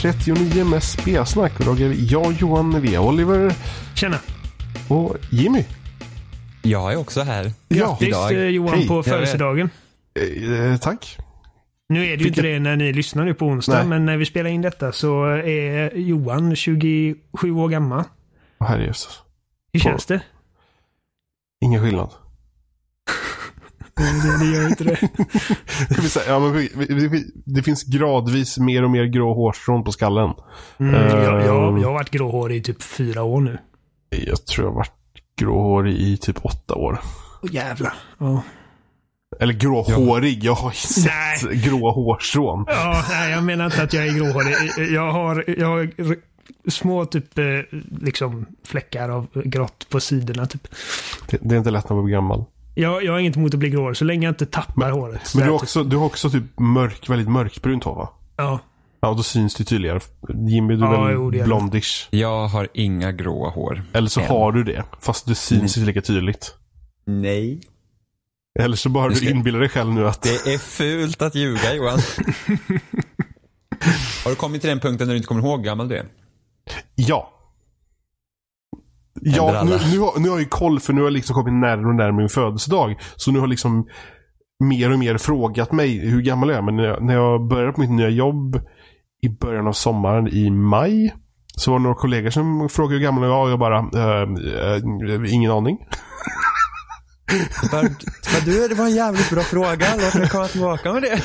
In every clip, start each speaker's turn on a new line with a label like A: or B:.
A: 239 med spelsnack. Idag är vi jag, Johan, vi är Oliver
B: Tjena!
A: och Jimmy.
C: Jag är också här.
B: Grattis
C: idag.
B: eh, Johan
A: Hej.
B: på födelsedagen.
A: Eh, tack.
B: Nu är det ju
A: Vilket-
B: inte det när ni lyssnar nu på onsdag,
A: Nej.
B: men när vi spelar in detta så är Johan 27 år gammal.
A: Herrejösses.
B: Hur känns det?
A: Ingen skillnad.
B: Det, det gör inte det.
A: Det, säga, ja, men vi, vi, vi, det finns gradvis mer och mer grå hårstrån på skallen.
B: Mm,
A: Eh,
B: jag, jag, jag har varit gråhårig i typ fyra år nu.
A: Jag tror jag har varit gråhårig i typ åtta år.
B: Åh jävlar. Ja.
A: Eller gråhårig. Jag har sett
B: Nej.
A: grå hårstrån.
B: Ja, nej, jag menar inte att jag är gråhårig. Jag har, jag har små typ eh, liksom fläckar av grått på sidorna. Typ.
A: Det, det är inte lätt när man blir gammal.
B: Jag, jag har inget emot att bli gråhårig så länge jag inte tappar håret.
A: Men du har också, du har också typ mörk, väldigt mörkbrunt hår va?
B: Ja,
A: Ja, då syns det tydligare. Jimmy, du är
B: Ja,
A: väl
B: jo,
A: blondish?
C: Jag har inga gråa hår.
A: Eller så
C: Än.
A: har du det, fast det syns inte lika tydligt.
C: Nej.
A: Eller så bara
C: Det
A: du
C: ska-
A: inbillar dig själv nu att...
C: Det är fult att ljuga Johan. har du kommit till den punkten när du inte kommer ihåg hur gammal du är?
A: Ja. Ja, nu, nu, har, nu har jag ju koll för nu har jag liksom kommit närmare och närmare min födelsedag. Så nu har liksom mer och mer frågat mig hur gammal jag är. Men när jag, när jag började på mitt nya jobb i början av sommaren i maj. Så var det några kollegor som frågade hur gammal jag var och jag bara, eh, eh, ingen aning.
C: Var du, det var en jävligt bra fråga. Låt mig komma tillbaka med det.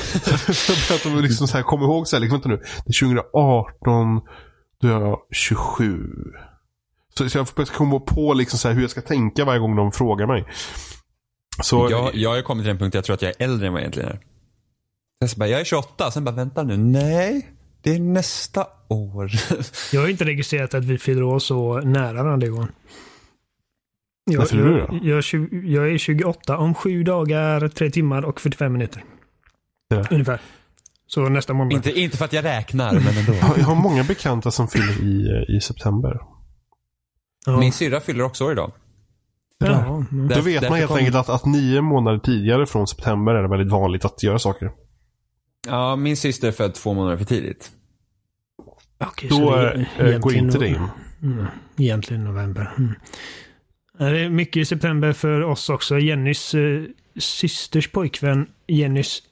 A: Så att de liksom så här, kom ihåg så här, liksom, vänta nu. Det är 2018, då är jag 27. Så, så jag får komma på liksom så här, hur jag ska tänka varje gång de frågar mig. Så,
C: Jag, jag har kommit till den punkten jag tror att jag är äldre än vad jag egentligen är. Jag, så bara, jag är 28, sen bara vänta nu. Nej, det är nästa år.
B: Jag har inte registrerat att vi fyller år så nära varandra Johan.
A: När
B: Jag,
A: fyller du
B: jag,
A: då?
B: jag, jag är 28 om sju dagar, tre timmar och 45 minuter.
A: Ja.
B: Ungefär. Så nästa måndag.
C: inte, inte för att jag räknar, men ändå.
A: jag har många bekanta som fyller i, i september.
B: Ja.
C: Min syrra fyller också år idag.
B: ja, ja.
A: Då
C: Därför-
A: vet man helt
C: kom-
A: enkelt att, att nio månader tidigare från september är det väldigt vanligt att göra saker.
C: Ja, min syster är född två månader för tidigt.
B: Okej, så
A: Då
B: det är
A: eh, går inte det in.
B: Mm, egentligen november. Mm. Det är mycket i september för oss också. Jennys eh, systers pojkvän, Jennys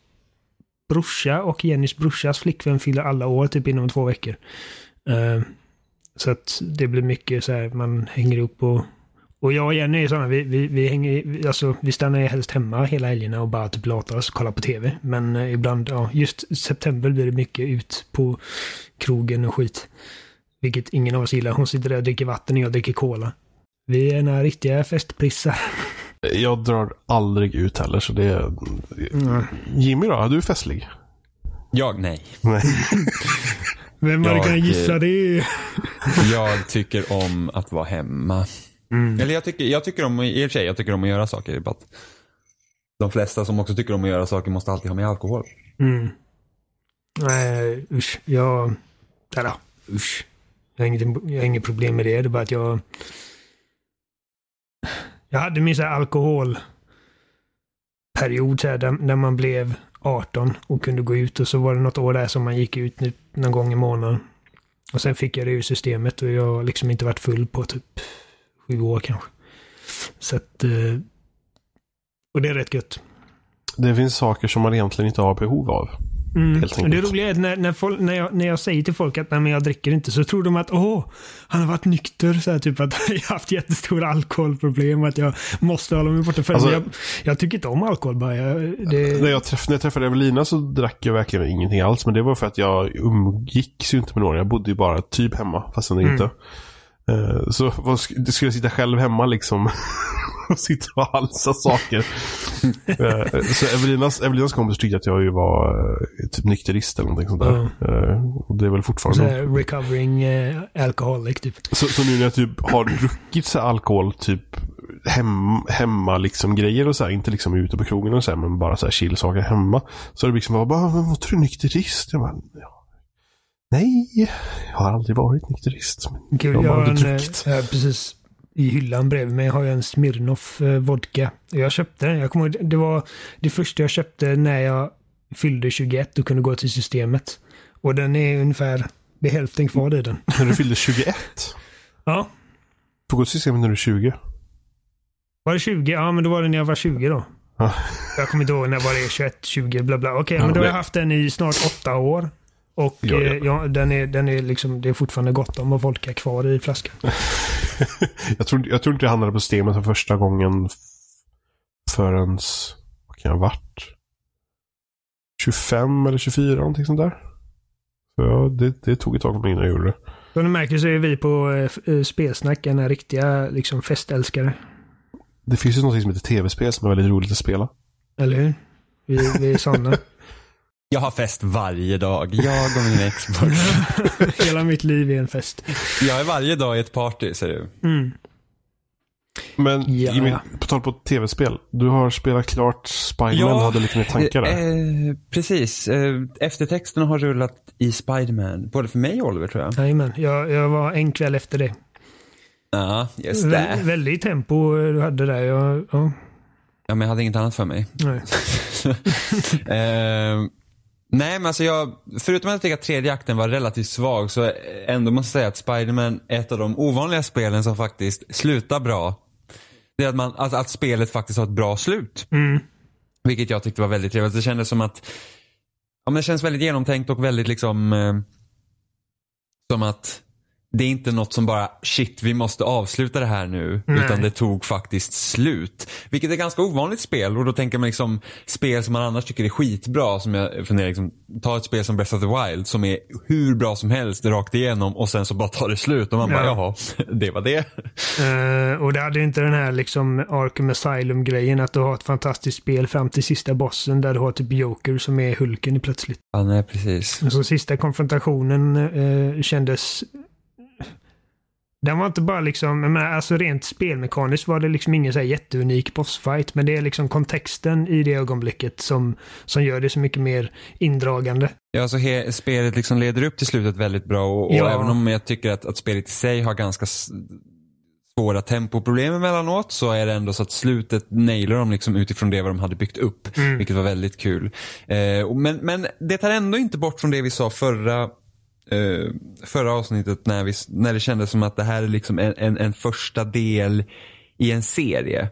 B: brorsa och Jennys brorsas flickvän fyller alla år typ inom två veckor. Eh, så att det blir mycket så här, man hänger upp och och jag och Jenny är sådana, vi, vi, vi, hänger, vi- alltså, vi stannar ju helst hemma hela helgerna och bara typ latar oss och kollar på tv. Men eh, ibland, ja, just september blir det mycket ut på krogen och skit. Vilket ingen av oss gillar. Hon sitter där och dricker vatten och jag dricker cola. Vi är några riktiga festprissar.
A: Jag drar aldrig ut heller så det är...
B: Mm.
A: Jimmy då? Är du festlig?
C: Jag, nej.
A: Nej.
B: Vem kunnat
C: eh,
B: gissa det?
C: Jag tycker om att vara hemma.
B: Mm.
C: Eller jag tycker, jag tycker om, i och för sig, jag tycker om att göra saker. att De flesta som också tycker om att göra saker måste alltid ha med alkohol.
B: Mm. Nej, usch. Jag... Eller, usch. Jag har, inget, jag har inget problem med det. Det är bara att jag... Jag hade min så här alkoholperiod så här, där, där man blev 18 och kunde gå ut och så var det något år där som man gick ut nu, någon gång i månaden. Och sen fick jag det ur systemet och jag har liksom inte varit full på typ sju år kanske. Så att... Eh, och det är rätt gött.
A: Det finns saker som man egentligen inte har behov av.
B: Mm. Det roliga är att när, när, folk, när, jag, när jag säger till folk att nej, men jag dricker inte så tror de att åh, han har varit nykter. Så här, typ att jag har haft jättestora alkoholproblem. Att jag måste hålla mig borta. För
A: Alltså-
B: jag, jag tycker inte om alkohol bara. Jag, det,
A: När jag, träff, när jag träffade Evelina så drack jag verkligen ingenting alls. Men det var för att jag umgicks ju inte med några. Jag bodde ju bara typ hemma. Fast ändå
B: Mm.
A: inte. Eh, så vad, skulle jag sitta själv hemma liksom. och sitta och halsa saker. Eh, så Evelinas, Evelinas kompis tyckte att jag ju var eh, typ nykterist eller någonting sånt där. Eh, och det är väl
B: så
A: fortfarande.
B: här, recovering eh, alcoholic typ.
A: Så, så nu när jag typ har druckit så alkohol typ hem, hemma liksom grejer och så här, inte liksom ute på krogen och så här, men bara så här chill-saker hemma. Så har det liksom bara, bara men var du nykterist? Jag bara, ja. Nej, jag har aldrig varit nykterist. Men
B: Kul,
A: jag har
B: jag en, eh,
A: druckit.
B: här precis i hyllan bredvid mig har jag en Smirnoff eh, vodka. Jag köpte den. Jag kommer det var det första jag köpte när jag fyllde 21 och kunde gå till systemet. Och den är ungefär, det är hälften kvar i den.
A: När du fyllde 21?
B: Ja.
A: Får gå till systemet när du är 20.
B: Var det 20? Ja, men då var det när jag var 20 då.
A: Ja.
B: Jag kommer inte ihåg när var det 21, 20, bla bla. Okej,
A: Ja,
B: men då har jag haft den i snart åtta år. Och
A: ja.
B: eh, ja, den är, den är liksom, det är fortfarande gott om folk är kvar i flaskan.
A: Jag tror, jag tror inte jag hamnade på systemet för första gången förrän, vad kan jag varit? 25 eller 24, någonting sånt där. Så ja, det, det tog ett tag för mig innan jag gjorde det.
B: Som du märker så är vi på eh, eh, Spelsnack en riktiga liksom, festälskare.
A: Det finns ju något som heter tv-spel som är väldigt roligt att spela.
B: Eller hur? Vi, vi är sådana.
C: Jag har fest varje dag. Jag och min Xbox.
B: Hela mitt liv är en fest.
C: Jag är varje dag i ett party, ser du.
B: Mm.
A: Men
B: Ja.
A: Jimmy, på tal på tv-spel. Du har spelat klart Spiderman och hade lite mer tankar där.
C: Eh, precis. Eh, eftertexterna har rullat i Spiderman. Både för mig och Oliver, tror jag.
B: Jajamän, jag, jag var en kväll efter det.
C: Ja, just
B: Vä
C: det.
B: väldigt tempo du hade där. Jag, ja,
C: Ja, men jag hade inget annat för mig.
B: nej.
C: Eh, nej, men alltså jag, förutom att jag tycker att tredje akten var relativt svag så ändå måste jag säga att Spiderman är ett av de ovanliga spelen som faktiskt slutar bra. Det är att, man, alltså att spelet faktiskt har ett bra slut.
B: Mm.
C: Vilket jag tyckte var väldigt trevligt. Det kändes som att, ja men det känns väldigt genomtänkt och väldigt liksom, eh, som att det är inte något som bara, shit vi måste avsluta det här nu.
B: Nej.
C: Utan det tog faktiskt slut. Vilket är ganska ovanligt spel och då tänker man liksom spel som man annars tycker är skitbra. Som jag funderar liksom, ta ett spel som Breath of the Wild som är hur bra som helst rakt igenom och sen så bara tar det slut och man bara
B: Ja.
C: jaha, det var det.
B: Eh, och det hade inte den här liksom Arkham Asylum-grejen att du har ett fantastiskt spel fram till sista bossen där du har typ Joker som är Hulken plötsligt.
C: Ja, nej precis.
B: Så sista konfrontationen eh, kändes... Den var inte bara liksom, menar, alltså rent spelmekaniskt var det liksom ingen så här jätteunik bossfight. Men det är liksom kontexten i det ögonblicket som, som gör det så mycket mer indragande.
C: Ja, alltså he, spelet liksom leder upp till slutet väldigt bra och, och
B: Ja.
C: även om jag tycker att, att spelet i sig har ganska svåra tempoproblem emellanåt så är det ändå så att slutet nailar de liksom utifrån det vad de hade byggt upp. Vilket var väldigt kul. Eh, men, men det tar ändå inte bort från det vi sa förra eh, förra avsnittet när, vi, när det kändes som att det här är liksom en, en, en första del i en serie.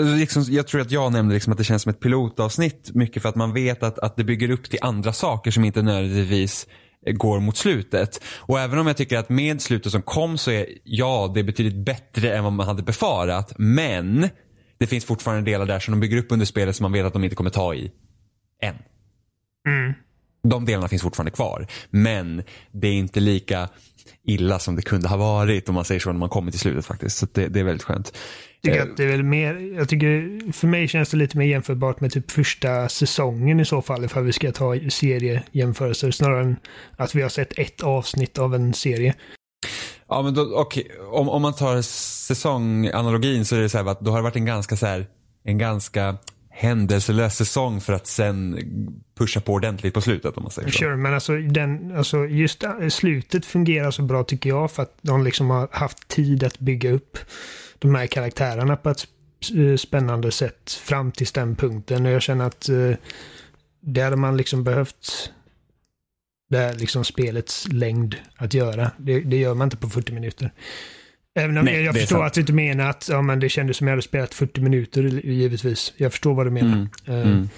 C: Eh, liksom, jag tror att jag nämnde liksom att det känns som ett pilotavsnitt mycket för att man vet att, att det bygger upp till andra saker som inte nödvändigtvis eh, går mot slutet. Och även om jag tycker att med slutet som kom så är ja, det är betydligt bättre än vad man hade befarat. Men det finns fortfarande delar där som de bygger upp under spelet som man vet att de inte kommer ta i. Än.
B: Mm.
C: De delarna finns fortfarande kvar. Men det är inte lika illa som det kunde ha varit om man säger så när man kommer till slutet faktiskt. Så det, det är väldigt skönt.
B: tycker
C: Eh,
B: att det är väl mer, jag tycker, för mig känns det lite mer jämförbart med typ första säsongen i så fall, ifall vi ska ta seriejämförelser, snarare än att vi har sett ett avsnitt av en serie.
C: Ja men då, okej, om, om man tar säsonganalogin så är det så här att då har det varit en ganska så här, en ganska händelselös säsong för att sen pusha på ordentligt på slutet om man säger så.
B: Sure, men alltså, den, alltså just äh, slutet fungerar så bra tycker jag för att de liksom har haft tid att bygga upp de här karaktärerna på ett äh, spännande sätt fram till den punkten. Och jag känner att äh, eh, det hade man liksom behövt det här liksom spelets längd att göra. Det, det gör man inte på 40 minuter. Även om
C: Nej,
B: jag, förstår att du inte menar att ja, men det kändes som jag hade spelat 40 minuter, givetvis. Jag förstår vad du menar.
C: Mm,
B: Eh,
C: mm.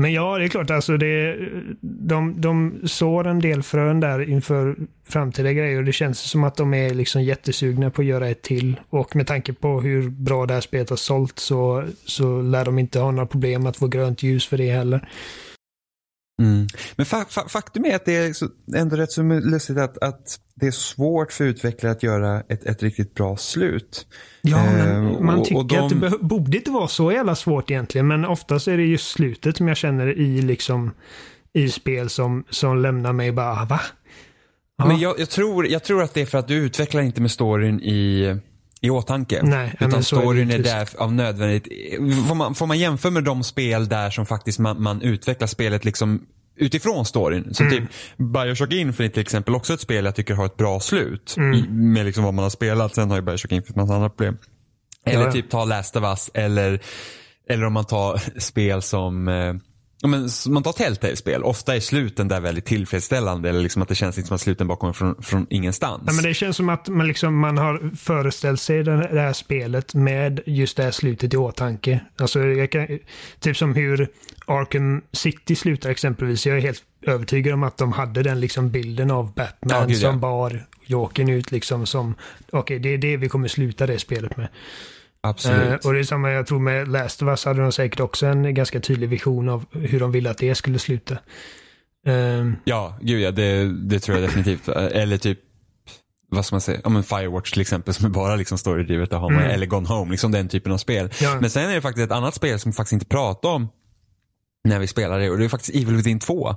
B: Men ja, det är klart. Alltså det, de, de sår en del frön där inför framtida grejer. Det känns som att de är liksom jättesugna på att göra ett till. Och med tanke på hur bra det här spelet har sålt så, så lär de inte ha några problem att få grönt ljus för det heller.
C: Mm. Men fa fa faktum är att det är ändå rätt så lustigt att, att det är svårt för utvecklare att göra ett, ett riktigt bra slut.
B: Ja, men
C: Eh,
B: man
C: och-
B: tycker
C: och de-
B: att det borde inte vara så jävla svårt egentligen. Men oftast är det just slutet som jag känner i liksom i spel som, som lämnar mig bara, "Ah, va? Ja.
C: Men jag, jag, tror, jag tror att det är för att du utvecklar inte med storyn i, i åtanke.
B: Nej,
C: utan
B: är
C: storyn är,
B: givetvis.
C: där av nödvändigt. Får man, får man jämföra med de spel där som faktiskt man, man utvecklar spelet liksom utifrån storyn. Så
B: Mm.
C: typ Bioshock Infinite till exempel också ett spel jag tycker har ett bra slut.
B: Mm.
C: Med liksom vad man har spelat. Sen har ju Bioshock Infinite massa andra problem. Eller
B: Ja, ja.
C: typ ta Last of Us eller, eller om man tar spel som eh, Ja, men, man tar Telltale-spel, ofta är sluten där väldigt tillfredsställande eller liksom att det känns inte som att sluten bara kommer från, från ingenstans.
B: Ja, men det känns som att man, liksom, man har föreställt sig den, det här spelet med just det här slutet i åtanke. Alltså, kan, typ som hur Arkham City slutar exempelvis. Jag är helt övertygad om att de hade den liksom bilden av Batman
C: Ja, gud, ja.
B: som bar Jokern ut liksom som, okej det är det vi kommer sluta det spelet med.
C: Absolut.
B: Eh, och det är samma jag tror med Last of Us hade de säkert också en ganska tydlig vision av hur de ville att det skulle sluta. Eh,
C: Ja, gud ja, det, det tror jag definitivt. Eller typ, vad ska man säga, ja men Firewatch till exempel som är bara liksom storydrivet. Där har man,
B: Mm.
C: Eller Gone Home, liksom den typen av spel.
B: Ja.
C: Men sen är det faktiskt ett annat spel som vi faktiskt inte pratar om när vi spelar det och det är faktiskt Evil Within 2.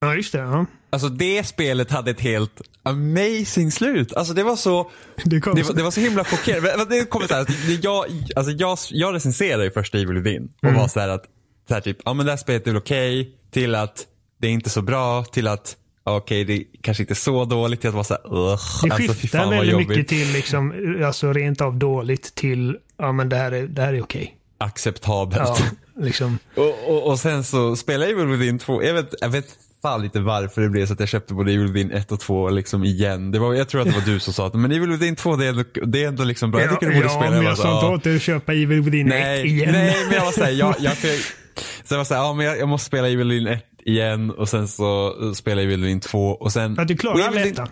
B: Ja, just det. Ja.
C: Alltså det spelet hade ett helt amazing slut. Alltså det var så,
B: Det kom
C: det var, det var så himla chockerande. Det kommer så här, jag, alltså jag, jag recenserade ju första Evil Within och
B: Mm.
C: var så här att, så här typ, ja men det här spelet är väl okej, till att det är inte så bra, till att okej det är kanske inte så dåligt, att vara så här,
B: Det
C: alltså,
B: skiftar
C: fan vad
B: väldigt
C: jobbigt.
B: mycket till liksom, alltså rent av dåligt till, ja men det här är, det här är okej.
C: Acceptabelt.
B: Ja, liksom.
C: Och, och, och sen så spelade jag Evil Within 2, jag vet, jag vet fan lite varför det blev så att jag köpte både Evil Within 1 och 2 liksom igen. Det var, jag tror att det var du som sa att men Evil Within 2 det är ändå, det är ändå liksom bra. Jag tycker du borde
B: ja,
C: spela.
B: men
C: bara
B: jag sa inte
C: ja.
B: åt dig att köpa Evil Within 1
C: nej,
B: igen.
C: nej, men jag var såhär, jag, jag, jag, så jag var såhär, ja men jag, jag måste spela Evil Within 1 igen och sen så uh, spela Evil Within 2 och sen.
B: För att du klarade
C: Evil Within-.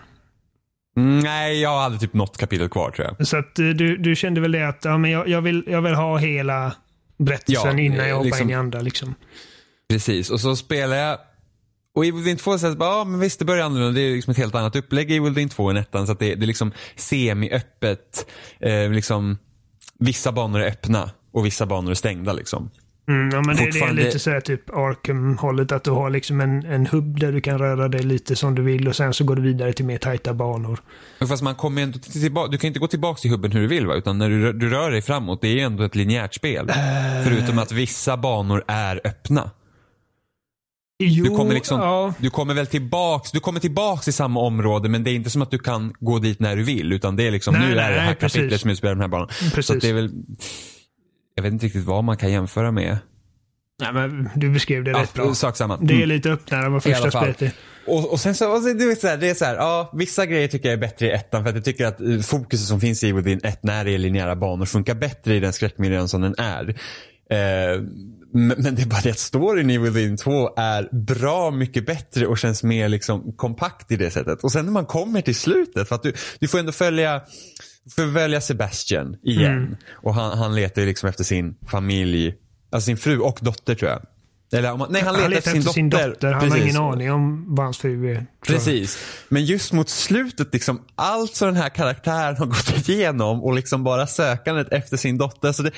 C: Mm, Nej, jag hade typ något kapitel kvar tror jag.
B: Så att eh, du, du kände väl det att ja, men jag, jag, vill, jag vill ha hela berättelsen
C: Ja,
B: innan jag hoppar
C: liksom-
B: in i andra. Liksom.
C: Precis, och så spelar jag och Evil Within 2 säger bara, ja men visst det börjar annorlunda, det är liksom ett helt annat upplägg i Evil Within 2 än ettan så att det, det är liksom semi-öppet. Eh, liksom, vissa banor är öppna och vissa banor är stängda liksom.
B: Mm, ja, men det, det är
C: Fortfarande-
B: lite så här typ Arkham-hållet att du har liksom en, en hubb där du kan röra dig lite som du vill och sen så går du vidare till mer tajta banor.
C: Fast man kommer ändå till- tillbaka, du kan inte gå tillbaka till hubben hur du vill va? Utan när du, du rör dig framåt, det är ju ändå ett linjärt spel. Förutom att vissa banor är öppna.
B: Jo,
C: Du kommer liksom,
B: ja.
C: du kommer väl tillbaks, du kommer tillbaks i samma område men det är inte som att du kan gå dit när du vill utan det är liksom,
B: Nej,
C: nu är det
B: nej,
C: här
B: precis.
C: kapitlet som utspelar den här banan. Så
B: Precis.
C: att det är väl, jag vet inte riktigt vad man kan jämföra med.
B: Nej, men du beskrev det rätt bra.
C: sak samma.
B: Det är
C: Mm.
B: lite öppnare än vad första spelet är.
C: Och, och sen så, alltså, du vet så här, det är så här, ja, vissa grejer tycker jag är bättre i ettan för att jag tycker att eh, fokuset som finns i Within 1 när det är linjära banor funkar bättre i den skräckmiljön som den är. Eh, men, det är bara det att storyn i Within 2 är bra mycket bättre och känns mer liksom kompakt i det sättet. Och sen när man kommer till slutet, för att du, du får ändå följa får välja Sebastian igen.
B: Mm.
C: Och han, han letar liksom efter sin familj, alltså sin fru och dotter tror jag. Eller, han- nej, han,
B: Han
C: letar
B: letar efter sin dotter. Han har
C: Precis.
B: ingen aning om vad hans fru är.
C: Precis. Men just mot slutet, liksom, allt som den här karaktären har gått igenom och liksom bara sökandet efter sin dotter. Så det,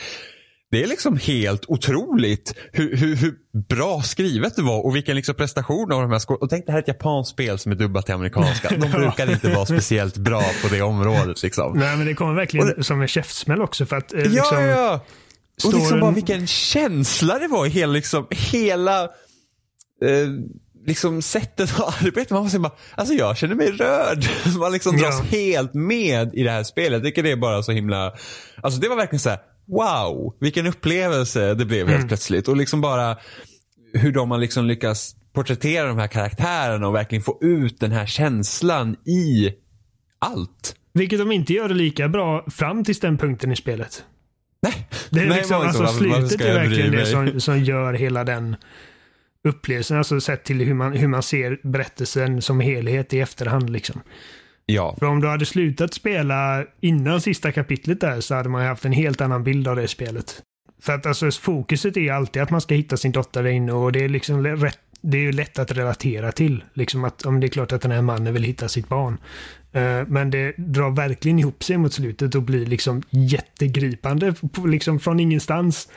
C: det är liksom helt otroligt hur, hur, hur bra skrivet det var och vilken liksom prestation av de här skå- Och tänk det här är ett japanskt spel som är dubbat till amerikanska. De brukar inte vara speciellt bra på det området. Liksom.
B: Nej, men det kommer verkligen
C: det-
B: som en käftsmäll också. För att, eh,
C: Ja,
B: liksom,
C: ja, ja. Och liksom bara vilken känsla det var i hela, liksom, hela eh, liksom sättet att arbeta. Man måste bara, alltså jag känner mig rörd. Man liksom
B: Ja.
C: dras helt med i det här spelet. Jag tycker det är bara så himla, alltså det var verkligen så här: wow, vilken upplevelse det blev helt
B: Mm.
C: plötsligt. Och liksom bara hur de har liksom lyckats porträttera de här karaktärerna och verkligen få ut den här känslan i allt.
B: Vilket de inte gör lika bra fram till den punkten i spelet.
C: Nej,
B: Det är
C: Nej,
B: liksom, alltså,
C: varför-
B: slutet är verkligen det som, som gör hela den upplevelsen. Alltså sett till hur man, hur man ser berättelsen som helhet i efterhand. Liksom.
C: Ja,
B: För om du hade slutat spela innan sista kapitlet där så hade man haft en helt annan bild av det spelet. För att alltså fokuset är alltid att man ska hitta sin dotter där inne och det är liksom rätt det är ju lätt att relatera till. Liksom att, om det är klart att den här mannen vill hitta sitt barn. Eh, men det drar verkligen ihop sig mot slutet och blir liksom jättegripande liksom från ingenstans.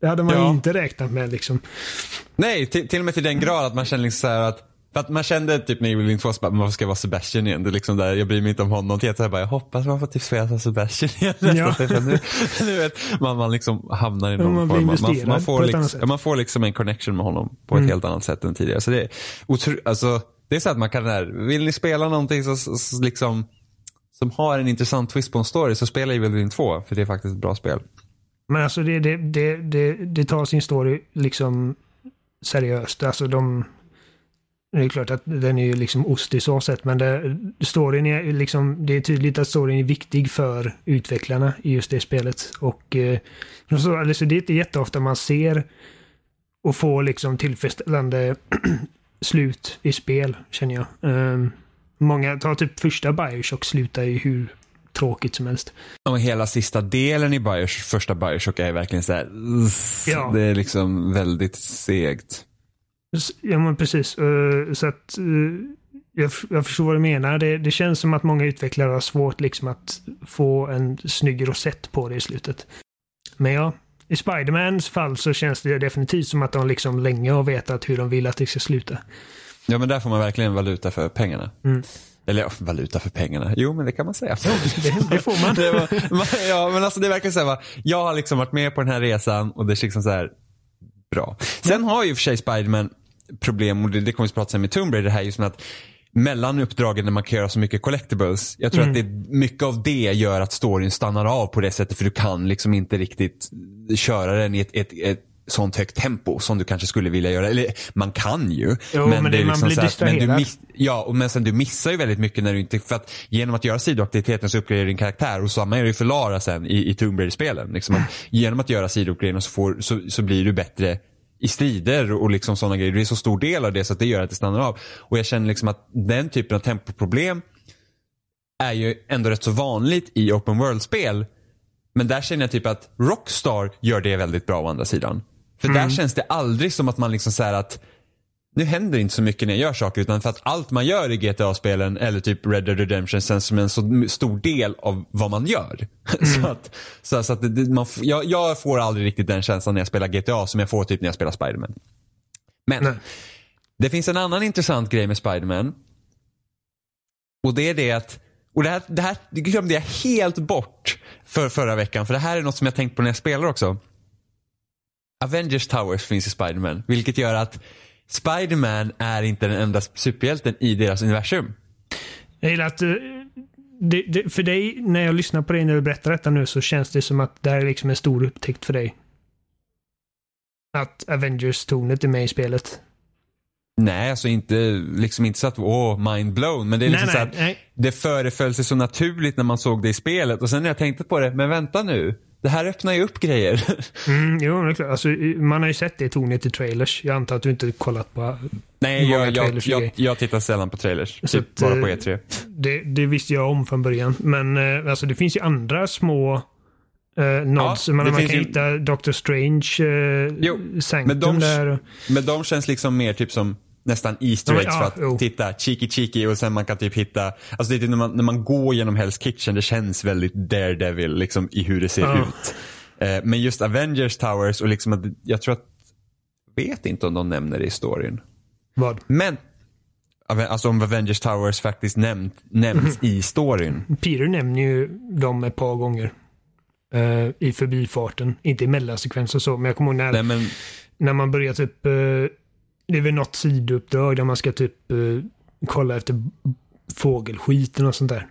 B: Det hade man ju
C: Ja.
B: inte räknat med liksom.
C: Nej, till, till och med till den grad att man kände liksom så här att för att man kände typ när Evil Within 2 så bara, varför ska jag vara Sebastian igen? Det är liksom där, jag bryr mig inte om honom. Att jag bara, jag hoppas man får typ spela Sebastian igen.
B: Ja.
C: Nu, nu vet, man, man liksom hamnar i någon
B: man
C: form. av- Man, man, får liksom, man får liksom en connection med honom på ett
B: Mm.
C: helt annat sätt än tidigare. Så det är otro, alltså, det är så att man kan där, vill ni spela någonting så, så, så liksom som har en intressant twist på en story så spela Evil Within 2 för det är faktiskt ett bra spel.
B: Men alltså det, det, det, det, det tar sin story liksom seriöst. Alltså de... Det är klart att den är ju liksom ost i så sätt, men det, storyn är liksom, det är tydligt att storyn är viktig för utvecklarna i just det spelet. Och eh, så, alltså det är inte jätteofta man ser och får liksom tillfredsställande slut i spel, känner jag. Um, många, tar typ första Bioshock slutar ju hur tråkigt som helst.
C: Och hela sista delen i Bioshock, första Bioshock är verkligen så här,
B: Ja.
C: Det är liksom väldigt segt.
B: Ja, men precis. Eh, så att eh, jag, jag förstår vad du menar. Det, det känns som att många utvecklare har svårt liksom att få en snygg rosett på det i slutet. Men ja, i Spidermans fall så känns det definitivt som att de liksom länge har vetat hur de vill att det ska sluta.
C: Ja men där får man verkligen valuta för pengarna.
B: Mm.
C: Eller ja, valuta för pengarna. Jo men det kan man säga.
B: Det, det får man.
C: Det var, ja men alltså det verkar så här, va, jag har liksom varit med på den här resan och det är liksom så här bra. Sen har ju för sig Spiderman problem och det, det kommer vi att prata om med Tomb Raider det här just med att mellan uppdragen när man kan göra så mycket collectibles. Jag tror
B: Mm.
C: att det, mycket av det gör att storyn stannar av på det sättet för du kan liksom inte riktigt köra den i ett, ett, ett sånt högt tempo som du kanske skulle vilja göra. Eller man kan ju.
B: Jo, men det- man blir
C: så att- men du
B: distraherad.
C: miss, Ja, men sen du missar ju väldigt mycket när du inte, för att genom att göra sidoaktiviteten så uppgraderar du din karaktär och samma är det ju för Lara sen i, i Tomb Raider-spelen. Liksom att genom att göra sidouppgraderingar så, får, så, så blir du bättre i strider och liksom sådana grejer. Det är så stor del av det så att det gör att det stannar av. Och jag känner liksom att den typen av tempoproblem är ju ändå rätt så vanligt i open world-spel. Men där känner jag typ att Rockstar gör det väldigt bra å andra sidan. För där känns det aldrig som att man liksom säger att nu händer inte så mycket när jag gör saker utan för att allt man gör i GTA-spelen eller typ Red Dead Redemption känns som en så stor del av vad man gör. så att, så, så att det, man, jag, jag får aldrig riktigt den känslan när jag spelar GTA som jag får typ när jag spelar Spiderman. Men
B: Nej.
C: det finns en annan intressant grej med Spiderman. Och det är det att, och det här, det här glömde jag helt bort för förra veckan för det här är något som jag tänkt på när jag spelar också. Avengers Towers finns i Spiderman vilket gör att Spiderman är inte den enda superhjälten i deras universum.
B: Jag gillar att eh, det, det, för dig, när jag lyssnar på dig när du berättar detta nu så känns det som att det här är liksom en stor upptäckt för dig. Att Avengers-tornet är med i spelet.
C: Nej, alltså inte, liksom inte så att åh, mind blown. Men det är liksom
B: Nej,
C: så
B: nej,
C: att
B: nej.
C: det föreföll sig så naturligt när man såg det i spelet. Och sen när jag tänkte på det, men vänta nu. Det här öppnar ju upp grejer.
B: Mm, jo, det är klart. Alltså, man har ju sett det tornet i trailers. Jag antar att du inte kollat på
C: Nej, jag, jag, jag, jag tittar sällan på trailers.
B: Så
C: typ
B: att,
C: bara på
B: eh,
C: E3.
B: det. Det visste jag om från början. Men eh, alltså, det finns ju andra små eh, nods.
C: Ja,
B: man man kan
C: ju-
B: hitta Doctor Strange eh,
C: Jo,
B: Sanctum
C: men de-
B: där.
C: Men de känns liksom mer typ som nästan Easter
B: Ja,
C: eggs för
B: ja,
C: att
B: jo.
C: titta, cheeky cheeky och sen man kan typ hitta, alltså det är typ när man, när man går genom Hell's Kitchen, det känns väldigt Daredevil liksom i hur det ser
B: Ja.
C: ut. Eh, men just Avengers Towers och liksom att, jag tror att, vet inte om de nämner det i storyn.
B: Vad?
C: Men, alltså om Avengers Towers faktiskt nämnt, nämns
B: Mhm.
C: i storyn.
B: Peter nämner ju dem ett par gånger. eh, I förbifarten. Inte i mellansekvenser och så, men jag kommer ihåg när,
C: Nej men,
B: när man börjar typ... eh, det är väl något sidouppdrag där man ska typ eh, kolla efter fågelskiten och sånt där.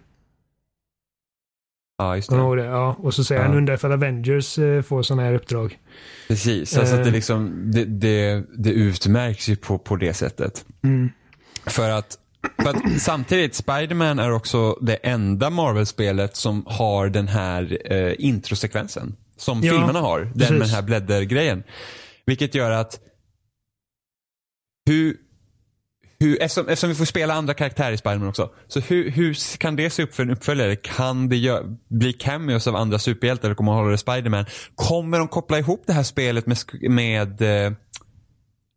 C: ja just det.
B: det? Ja. Och så säger
C: Ja.
B: han undrar ifall Avengers eh, får sådana här uppdrag.
C: Precis, alltså att det
B: Eh.
C: liksom, det, det, det utmärks ju på, på det sättet.
B: Mm.
C: För att, för att samtidigt, Spider-Man är också det enda Marvel-spelet som har den här eh, introsekvensen. Som
B: Ja,
C: filmerna har. Den
B: precis.
C: med den här bläddergrejen. Vilket gör att hur, hur, eftersom, eftersom vi får spela andra karaktärer i Spiderman också. Så hur, hur kan det se upp för en uppföljare? Kan det gör, bli cameos av andra superhjältar eller kommer man hålla det Spiderman? Kommer de koppla ihop det här spelet med, med eh,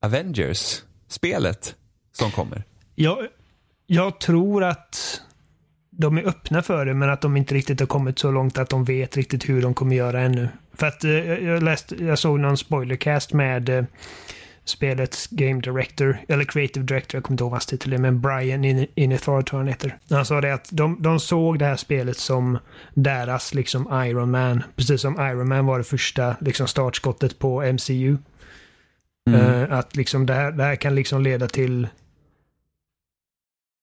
C: Avengers-spelet som kommer?
B: Jag, jag tror att de är öppna för det, men att de inte riktigt har kommit så långt att de vet riktigt hur de kommer göra ännu. För att eh, jag, läste, jag såg någon spoilercast med eh, spelets Game Director, eller Creative Director, jag kommer inte ihåg hans titel men Brian In- Inethar tror han heter. Han sa det att de, de såg det här spelet som deras liksom Iron Man, precis som Iron Man var det första liksom startskottet på MCU. Eh, att liksom det här, det här kan liksom leda till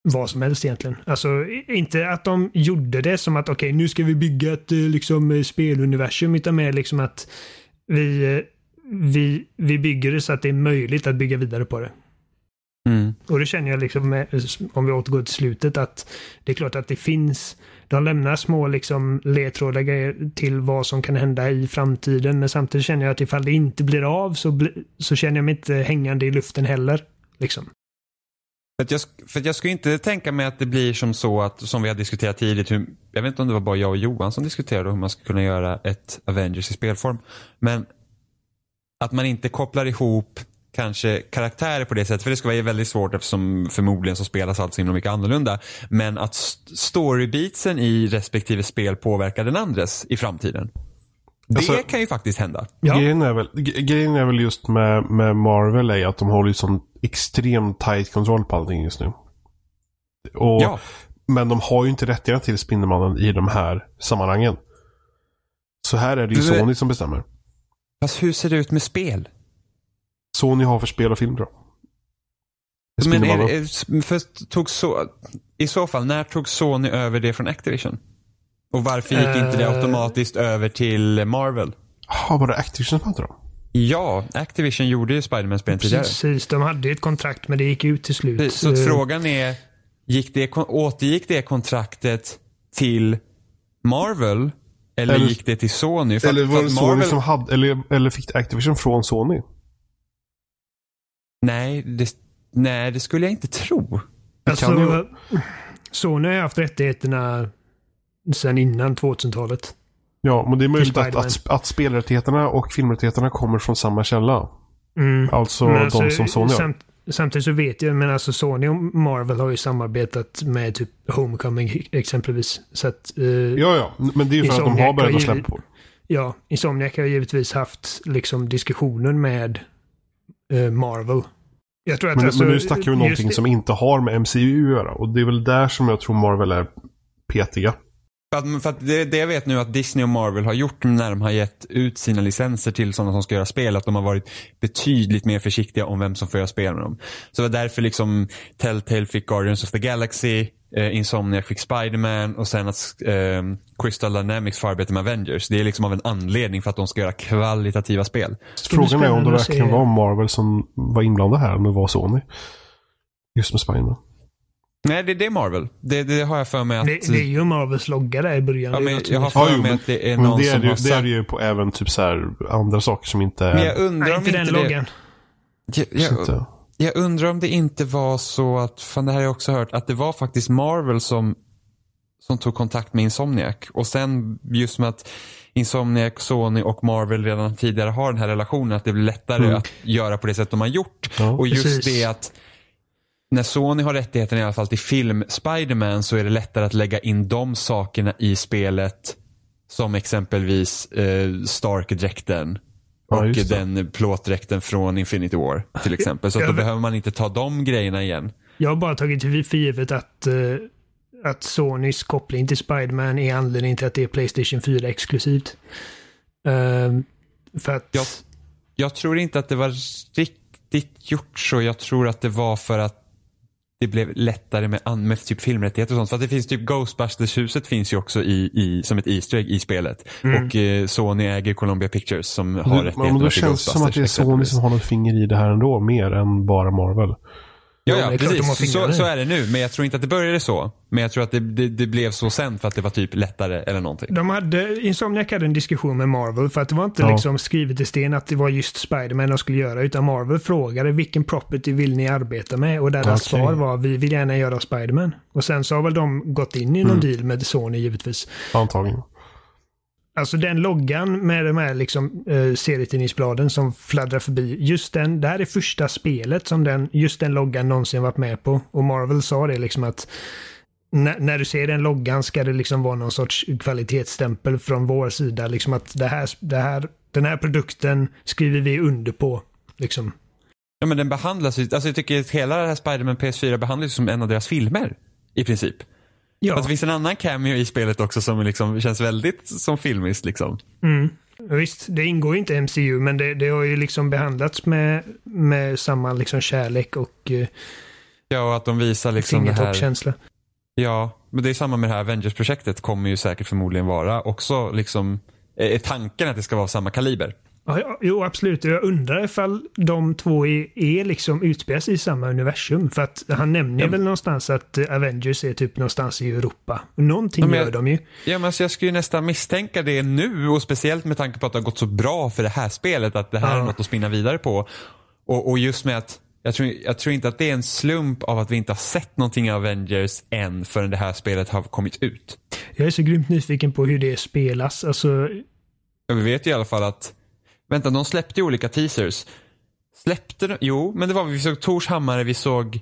B: vad som helst egentligen. Alltså inte att de gjorde det som att okej nu ska vi bygga ett eh, liksom eh, speluniversum utan mer liksom att vi, vi, vi bygger det så att det är möjligt att bygga vidare på det.
C: Mm.
B: Och det känner jag liksom, med, om vi återgår till slutet, att det är klart att det finns, de lämnar små liksom ledtrådar grejer till vad som kan hända i framtiden. Men samtidigt känner jag att ifall det inte blir av så, bli, så känner jag mig inte hängande i luften heller. Liksom.
C: För, att jag, för att jag skulle inte tänka mig att det blir som så att, som vi har diskuterat tidigt, hur, jag vet inte om det var bara jag och Johan som diskuterade hur man skulle kunna göra ett Avengers i spelform. Men att man inte kopplar ihop kanske karaktärer på det sättet. För det skulle vara väldigt svårt eftersom förmodligen så spelas allt så himla mycket annorlunda. Men att storybeatsen i respektive spel påverkar den andres i framtiden. Det
A: Alltså-
C: kan ju faktiskt hända.
B: Ja.
A: Grejen, är väl, grejen är väl just med, med Marvel är att de håller ju sån extremt tight kontroll på allting just nu. Och,
C: Ja.
A: Men de har ju inte rättigheterna till Spindelmannen i de här sammanhangen. Så här är det ju
C: Du-
A: Sony som bestämmer.
C: Fast hur ser det ut med spel?
A: Sony har för spel och film jag.
C: Men är, är, för, tog så, I så fall, när tog Sony över det från Activision? Och varför gick inte det
B: Eh.
C: automatiskt över till Marvel?
A: Jaha, var det Activision som hade dem?
C: Ja, Activision gjorde ju Spiderman-spelen tidigare.
B: Precis, de hade ett kontrakt men det gick ut till slut.
C: Så
B: Eh,
C: frågan är, gick det, återgick det kontraktet till Marvel? Eller,
A: Eller-
C: gick det till Sony? För,
A: Eller
C: att-
A: var det Sony
C: Marvel,
A: som hade, eller, eller fick Activision från Sony?
C: Nej, det, nej, det skulle jag inte tro.
B: Alltså,
A: kan ju-
B: Sony har haft rättigheterna sedan innan 2000-talet.
A: Ja, men det är möjligt att, att, att spelrättigheterna och filmrättigheterna kommer från samma källa.
B: Mm.
A: Alltså
B: Men
A: de som Sony har.
B: samt, Samtidigt så vet jag, men alltså Sony och Marvel har ju samarbetat med typ Homecoming exempelvis. Så att, eh,
A: Ja, ja. Men det är ju för att de har börjat att släppa på
B: ja, Insomniac har givetvis haft liksom diskussioner med eh, Marvel. Jag tror att
A: Men,
B: alltså,
A: men nu snackar vi om någonting som inte har med MCU att göra. Och det är väl där som jag tror Marvel är petiga.
C: För att, för att det, det jag vet nu att Disney och Marvel har gjort när de har gett ut sina licenser till sådana som ska göra spel, att de har varit betydligt mer försiktiga om vem som får göra spel med dem. Så det var därför liksom Telltale fick Guardians of the Galaxy, eh, Insomniac fick Spider-Man och sen att eh, Crystal Dynamics får arbeta med Avengers. Det är liksom av en anledning för att de ska göra kvalitativa spel.
A: Frågan är om det verkligen var Marvel som var inblandad här, om det var Sony. Just med Spiderman.
C: Nej, det, det är Marvel. Det, det har jag för mig att...
B: Det, det är ju Marvels logga där i början.
C: ja,
B: är
C: men jag har för
A: Ja,
C: mig
A: men-
C: att det är någon
A: det är
C: som
A: ju,
C: har
A: det är
C: sagt...
A: det ju på även typ så här andra saker som inte är...
C: Men jag undrar
B: Nej,
C: om
B: inte den
C: inte det...
B: loggan.
C: Jag, jag,
A: inte.
C: Jag undrar om det inte var så att, fan det här har jag också hört, att det var faktiskt Marvel som, som tog kontakt med Insomniac. Och sen just med att Insomniac, Sony och Marvel redan tidigare har den här relationen, att det blir lättare
A: Mm.
C: att göra på det sätt de har gjort.
A: Ja,
C: och just
B: precis.
C: det att när Sony har rättigheten i alla fall till film Spider-Man så är det lättare att lägga in de sakerna i spelet. Som exempelvis eh, Stark-dräkten. Och den plåtdräkten från Infinity War till exempel. Så då behöver man inte ta de grejerna igen.
B: Jag har bara tagit för givet att, eh, att Sonys koppling till Spiderman är anledningen till att det är Playstation 4 exklusivt. Ehm, för att...
C: Jag, jag tror inte att det var riktigt gjort så. Jag tror att det var för att det blev lättare med, med typ filmrättigheter och sånt. För att det finns typ Ghostbusters-huset finns ju också i, i, som ett Easter egg i spelet. Och eh, Sony äger Columbia Pictures som har
A: Ja, men
C: rättigheterna
A: då
C: till
A: känns det som att det är
C: Ghostbusters,
A: Sony som har något finger i det här ändå, mer än bara Marvel.
C: Ja,
B: Ja,
C: precis. Så, så är det nu. Men jag tror inte att det började så. Men jag tror att det, det, det blev så sen för att det var typ lättare eller någonting.
B: De hade, Insomniac hade en diskussion med Marvel för att det var inte
A: Ja.
B: liksom skrivet i sten att det var just Spiderman de skulle göra utan Marvel frågade vilken property vill ni arbeta med och deras
A: Okej.
B: svar var vi vill gärna göra Spiderman. Och sen så har väl de gått in i någon deal med Sony givetvis.
A: Antagligen.
B: Alltså den loggan med de här liksom, eh, serietidningsbladen som fladdrar förbi. Just den, det här är första spelet som den, just den loggan någonsin varit med på. Och Marvel sa det liksom att när, när du ser den loggan ska det liksom vara någon sorts kvalitetsstämpel från vår sida. Liksom att det här, det här, den här produkten skriver vi under på. Liksom.
C: Ja men den behandlas ju, alltså jag tycker att hela det här Spider-Man PS4 behandlas som en av deras filmer. I princip.
B: Ja,
C: Fast det finns en annan cameo i spelet också som liksom känns väldigt som filmiskt liksom.
B: mm. Visst, det ingår ju inte i MCU men det, det har ju liksom behandlats med, med samma liksom kärlek och eh,
C: Ja och att de visar liksom det här.
B: fingertoppskänsla.
C: Ja, men det är samma med det här Avengers-projektet kommer ju säkert förmodligen vara också liksom, är tanken att det ska vara samma kaliber.
B: Ja, jo, absolut. Jag undrar ifall de två är, är liksom utspelas i samma universum. För att han nämner
C: Ja.
B: väl någonstans att eh, Avengers är typ någonstans i Europa. Någonting
C: Ja, men
B: gör de ju.
C: Ja, men alltså jag skulle ju nästan misstänka det nu och speciellt med tanke på att det har gått så bra för det här spelet att det här
B: Ja.
C: är något att spinna vidare på. Och, och just med att jag tror, jag tror inte att det är en slump av att vi inte har sett någonting av Avengers än förrän det här spelet har kommit ut.
B: Jag är så grymt nyfiken på hur det spelas. Alltså,
C: Ja, vi vet ju i alla fall att, vänta, de släppte ju olika teasers. Släppte de? Jo, men det var vi såg Tors hammare, vi såg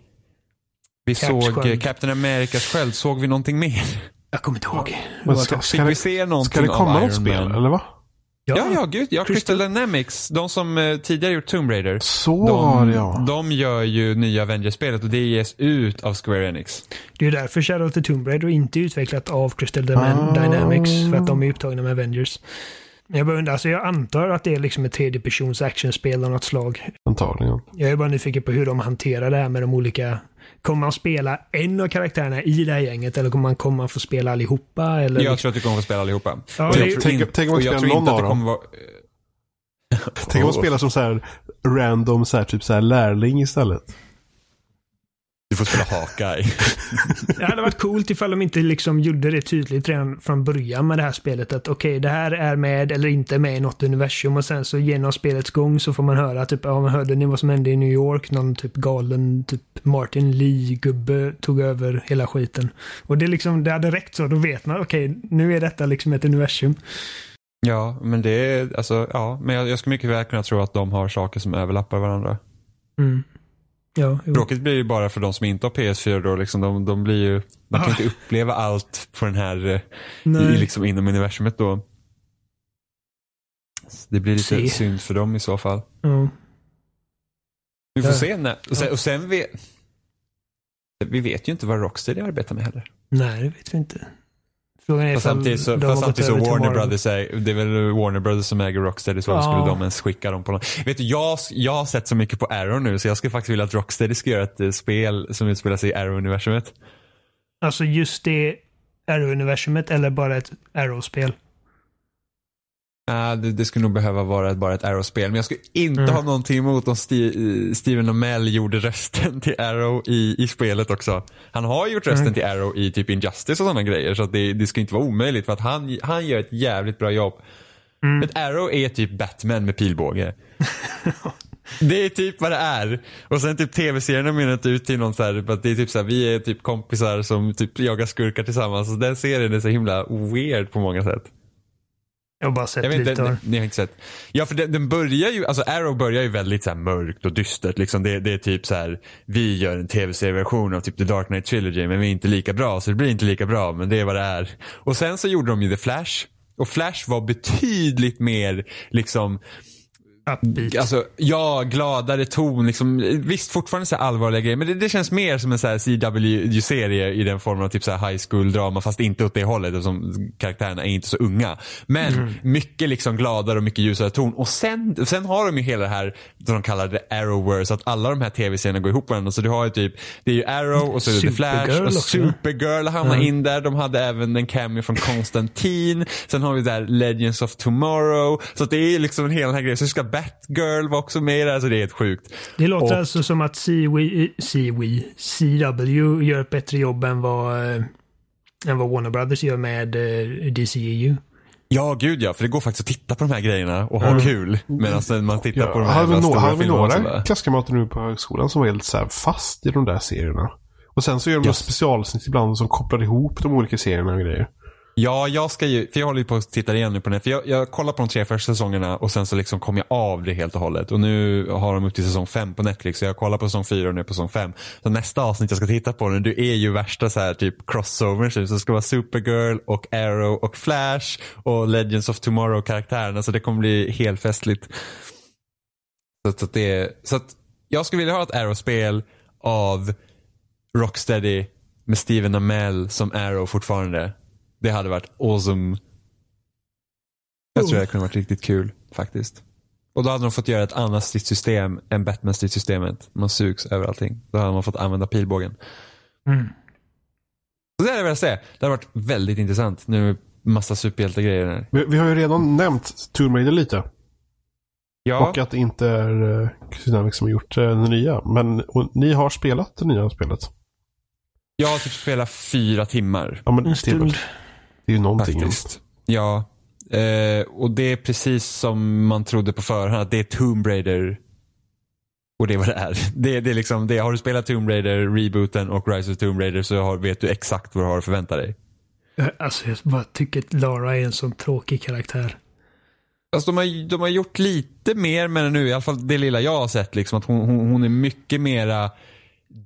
C: vi
B: Caps
C: såg eh,
B: sköld.
C: Captain Americas sköld. Såg vi någonting mer?
B: jag kommer inte ihåg.
A: Men ska,
C: Fick
A: ska,
C: vi
A: det,
C: se någonting
A: ska det komma något spel,
C: Man?
A: eller va?
C: Ja, ja, gud. Ja, Crystal Dynamics, de som eh, tidigare gjort Tomb Raider.
A: Så
C: De,
A: ja.
C: de gör ju nya Avengers-spelet och det ges ut av Square Enix.
B: Det är därför Shadow of the Tomb Raider inte är utvecklat av Crystal
A: Ah.
B: Dynamics. För att de är upptagna med Avengers. Men Jag, bara undrar, alltså jag antar att det är liksom ett tredjepersons actionspel av något slag.
A: Antagligen.
B: Jag är bara nyfiken på hur de hanterar det här med de olika... Kommer man spela en av karaktärerna i det här gänget eller kommer man komma få spela allihopa? Eller
C: Jag tror att du kommer få spela allihopa.
B: Ja,
C: Och jag
B: det-
C: tror
A: tänk-
C: in-
A: tänk om
C: jag
A: spelar någon av
C: kommer vara...
A: Tänk om man spelar som så här random så här, typ så här lärling istället.
C: Du får spela Hawkeye.
B: Det hade varit coolt ifall de inte liksom gjorde det tydligt redan från början med det här spelet. Att okej, det här är med eller inte med i något universum och sen så genom spelets gång så får man höra typ, ja men hörde ni vad som hände i New York? Någon typ galen typ Martin Lee-gubbe tog över hela skiten. Och det liksom, det hade räckt så. Då vet man, okej, nu är detta liksom ett universum.
C: ja, men det är, alltså, ja. Men jag, jag skulle mycket väl kunna tro att de har saker som överlappar varandra.
B: Mm. Ja, jo.
C: Tråkigt blir det bara för de som inte har PS4 då, liksom, de, de blir ju, man kan
B: Ah.
C: inte uppleva allt på den här, eh, i, liksom inom universumet då. Så Det blir lite
B: Se.
C: synd för dem i så fall.
B: Ja.
C: Vi får
B: Ja.
C: se när, och sen, och sen vi, vi vet ju inte vad Rocksteady arbetar med heller.
B: Nej, det vet vi inte. Frågan
C: Fast samtidigt så, fast samtidigt så Warner. Brothers är, det är väl Warner Brothers som äger Rocksteady så
B: Ja.
C: skulle de ens skicka dem på något. Vet du, jag, jag har sett så mycket på Arrow nu så jag skulle faktiskt vilja att Rocksteady ska göra ett eh, spel som utspelar sig i Arrow-universumet.
B: Alltså just det Arrow-universumet eller bara ett Arrow-spel?
C: Uh, det, det skulle nog behöva vara ett, bara ett Arrow-spel. Men jag skulle inte
B: Mm.
C: ha någonting emot om Sti- Steven Amell gjorde rösten till Arrow i, i spelet också. Han har gjort rösten
B: Mm.
C: till Arrow i typ Injustice och sådana grejer. Så att det, det ska inte vara omöjligt för att han, han gör ett jävligt bra jobb.
B: Mm.
C: Ett Arrow är typ Batman med pilbåge. Det är typ vad det är. Och sen typ tv-serien har mynnat ut till någon så här, att det är typ så här, vi är typ kompisar som typ jagar skurkar tillsammans. Och den serien är så himla weird på många sätt.
B: Jag har bara sett
C: Jag vet
B: lite det.
C: ni har inte sett. Ja för den, den börjar ju, alltså Arrow börjar ju väldigt så här mörkt och dystert. Liksom det, det är typ så här, vi gör en tv-serieversion av typ The Dark Knight Trilogy men vi är inte lika bra så det blir inte lika bra men det är vad det är. Och sen så gjorde de ju The Flash. Och Flash var betydligt mer liksom
B: Upbeat.
C: Alltså, ja, gladare ton. Liksom, visst, fortfarande så allvarliga grejer. Men det, det känns mer som en så här CW-serie i den formen av typ så här high school-drama. Fast inte åt det hållet eftersom karaktärerna är inte så unga. Men mycket liksom gladare och mycket ljusare ton. Och sen, sen har de ju hela det här, som de kallar det Arrowverse. Att alla de här tv-serierna går ihop varandra. Så du har ju typ, det är ju Arrow och så är det The Flash.
B: Supergirl
C: Och. Supergirl hamnar
B: Ja.
C: in där. De hade även en cameo från Konstantin. Sen har vi där Legends of Tomorrow. Så det är liksom hela den här grejen. Så ska Batgirl vara också med i det här. Så det är helt sjukt.
B: Det låter
C: Och-
B: alltså som att CW, CW, CW gör ett bättre jobb än vad, eh, än vad Warner Brothers gör med eh, DCEU.
C: Ja, gud ja. För det går faktiskt att titta på de här grejerna och ha
B: Mm.
C: kul. Medan man tittar på de
A: Ja,
C: här
A: hade
C: stora
A: hade vi
C: filmerna. och
A: några
C: sådär.
A: klasskamrater nu på högskolan som var helt så här fast i de där serierna. Och sen så gör de
C: Ja.
A: specialsnitt ibland som kopplar ihop de olika serierna och grejer.
C: Ja, jag ska ju, för jag håller ju på att titta igen nu på den. För jag, jag kollar på de tre första säsongerna och sen så liksom kom jag av det helt och hållet. Och nu har de upp till säsong fem på Netflix. Så jag kollar på säsong fyra och nu är på säsong fem. Så nästa avsnitt jag ska titta på nu, det är ju värsta så här typ crossovers. Så det ska vara Supergirl och Arrow och Flash och Legends of Tomorrow karaktärerna. Så det kommer bli helt festligt. Så, att- så, att det, är- så att jag skulle vilja ha ett Arrow-spel av Rocksteady med Steven Amell som Arrow fortfarande. Det hade varit awesome. Jag tror det kunde varit riktigt kul faktiskt. Och då hade de fått göra ett annat stridssystem än Batman-stridssystemet. Man sugs över allting. Då hade man fått använda pilbågen.
B: Mm.
C: Så det hade jag velat se. Det hade varit väldigt intressant. Nu med massa superhjältegrejer. här.
A: Vi, vi har ju redan nämnt Tomb Raider lite.
C: Ja,
A: Och att det inte är uh, Dynamics som har gjort uh, det nya. Men ni har spelat det nya spelet.
C: jag har typ spelat fyra timmar.
A: Ja, men
B: En
A: det, är,
B: stund.
A: väl- det är ju någonting.
C: Faktiskt. Ja. Eh, och det är precis som man trodde på förhand att det är Tomb Raider. Och det är vad det är. Det, det är liksom, det, har du spelat Tomb Raider, rebooten och Rise of Tomb Raider så har, vet du exakt vad du har att förvänta dig.
B: Eh, Alltså jag bara tycker att Lara är en sån tråkig karaktär.
C: Alltså de, har, de har gjort lite mer med nu, i alla fall det lilla jag har sett. Liksom, att hon, hon, hon är mycket mera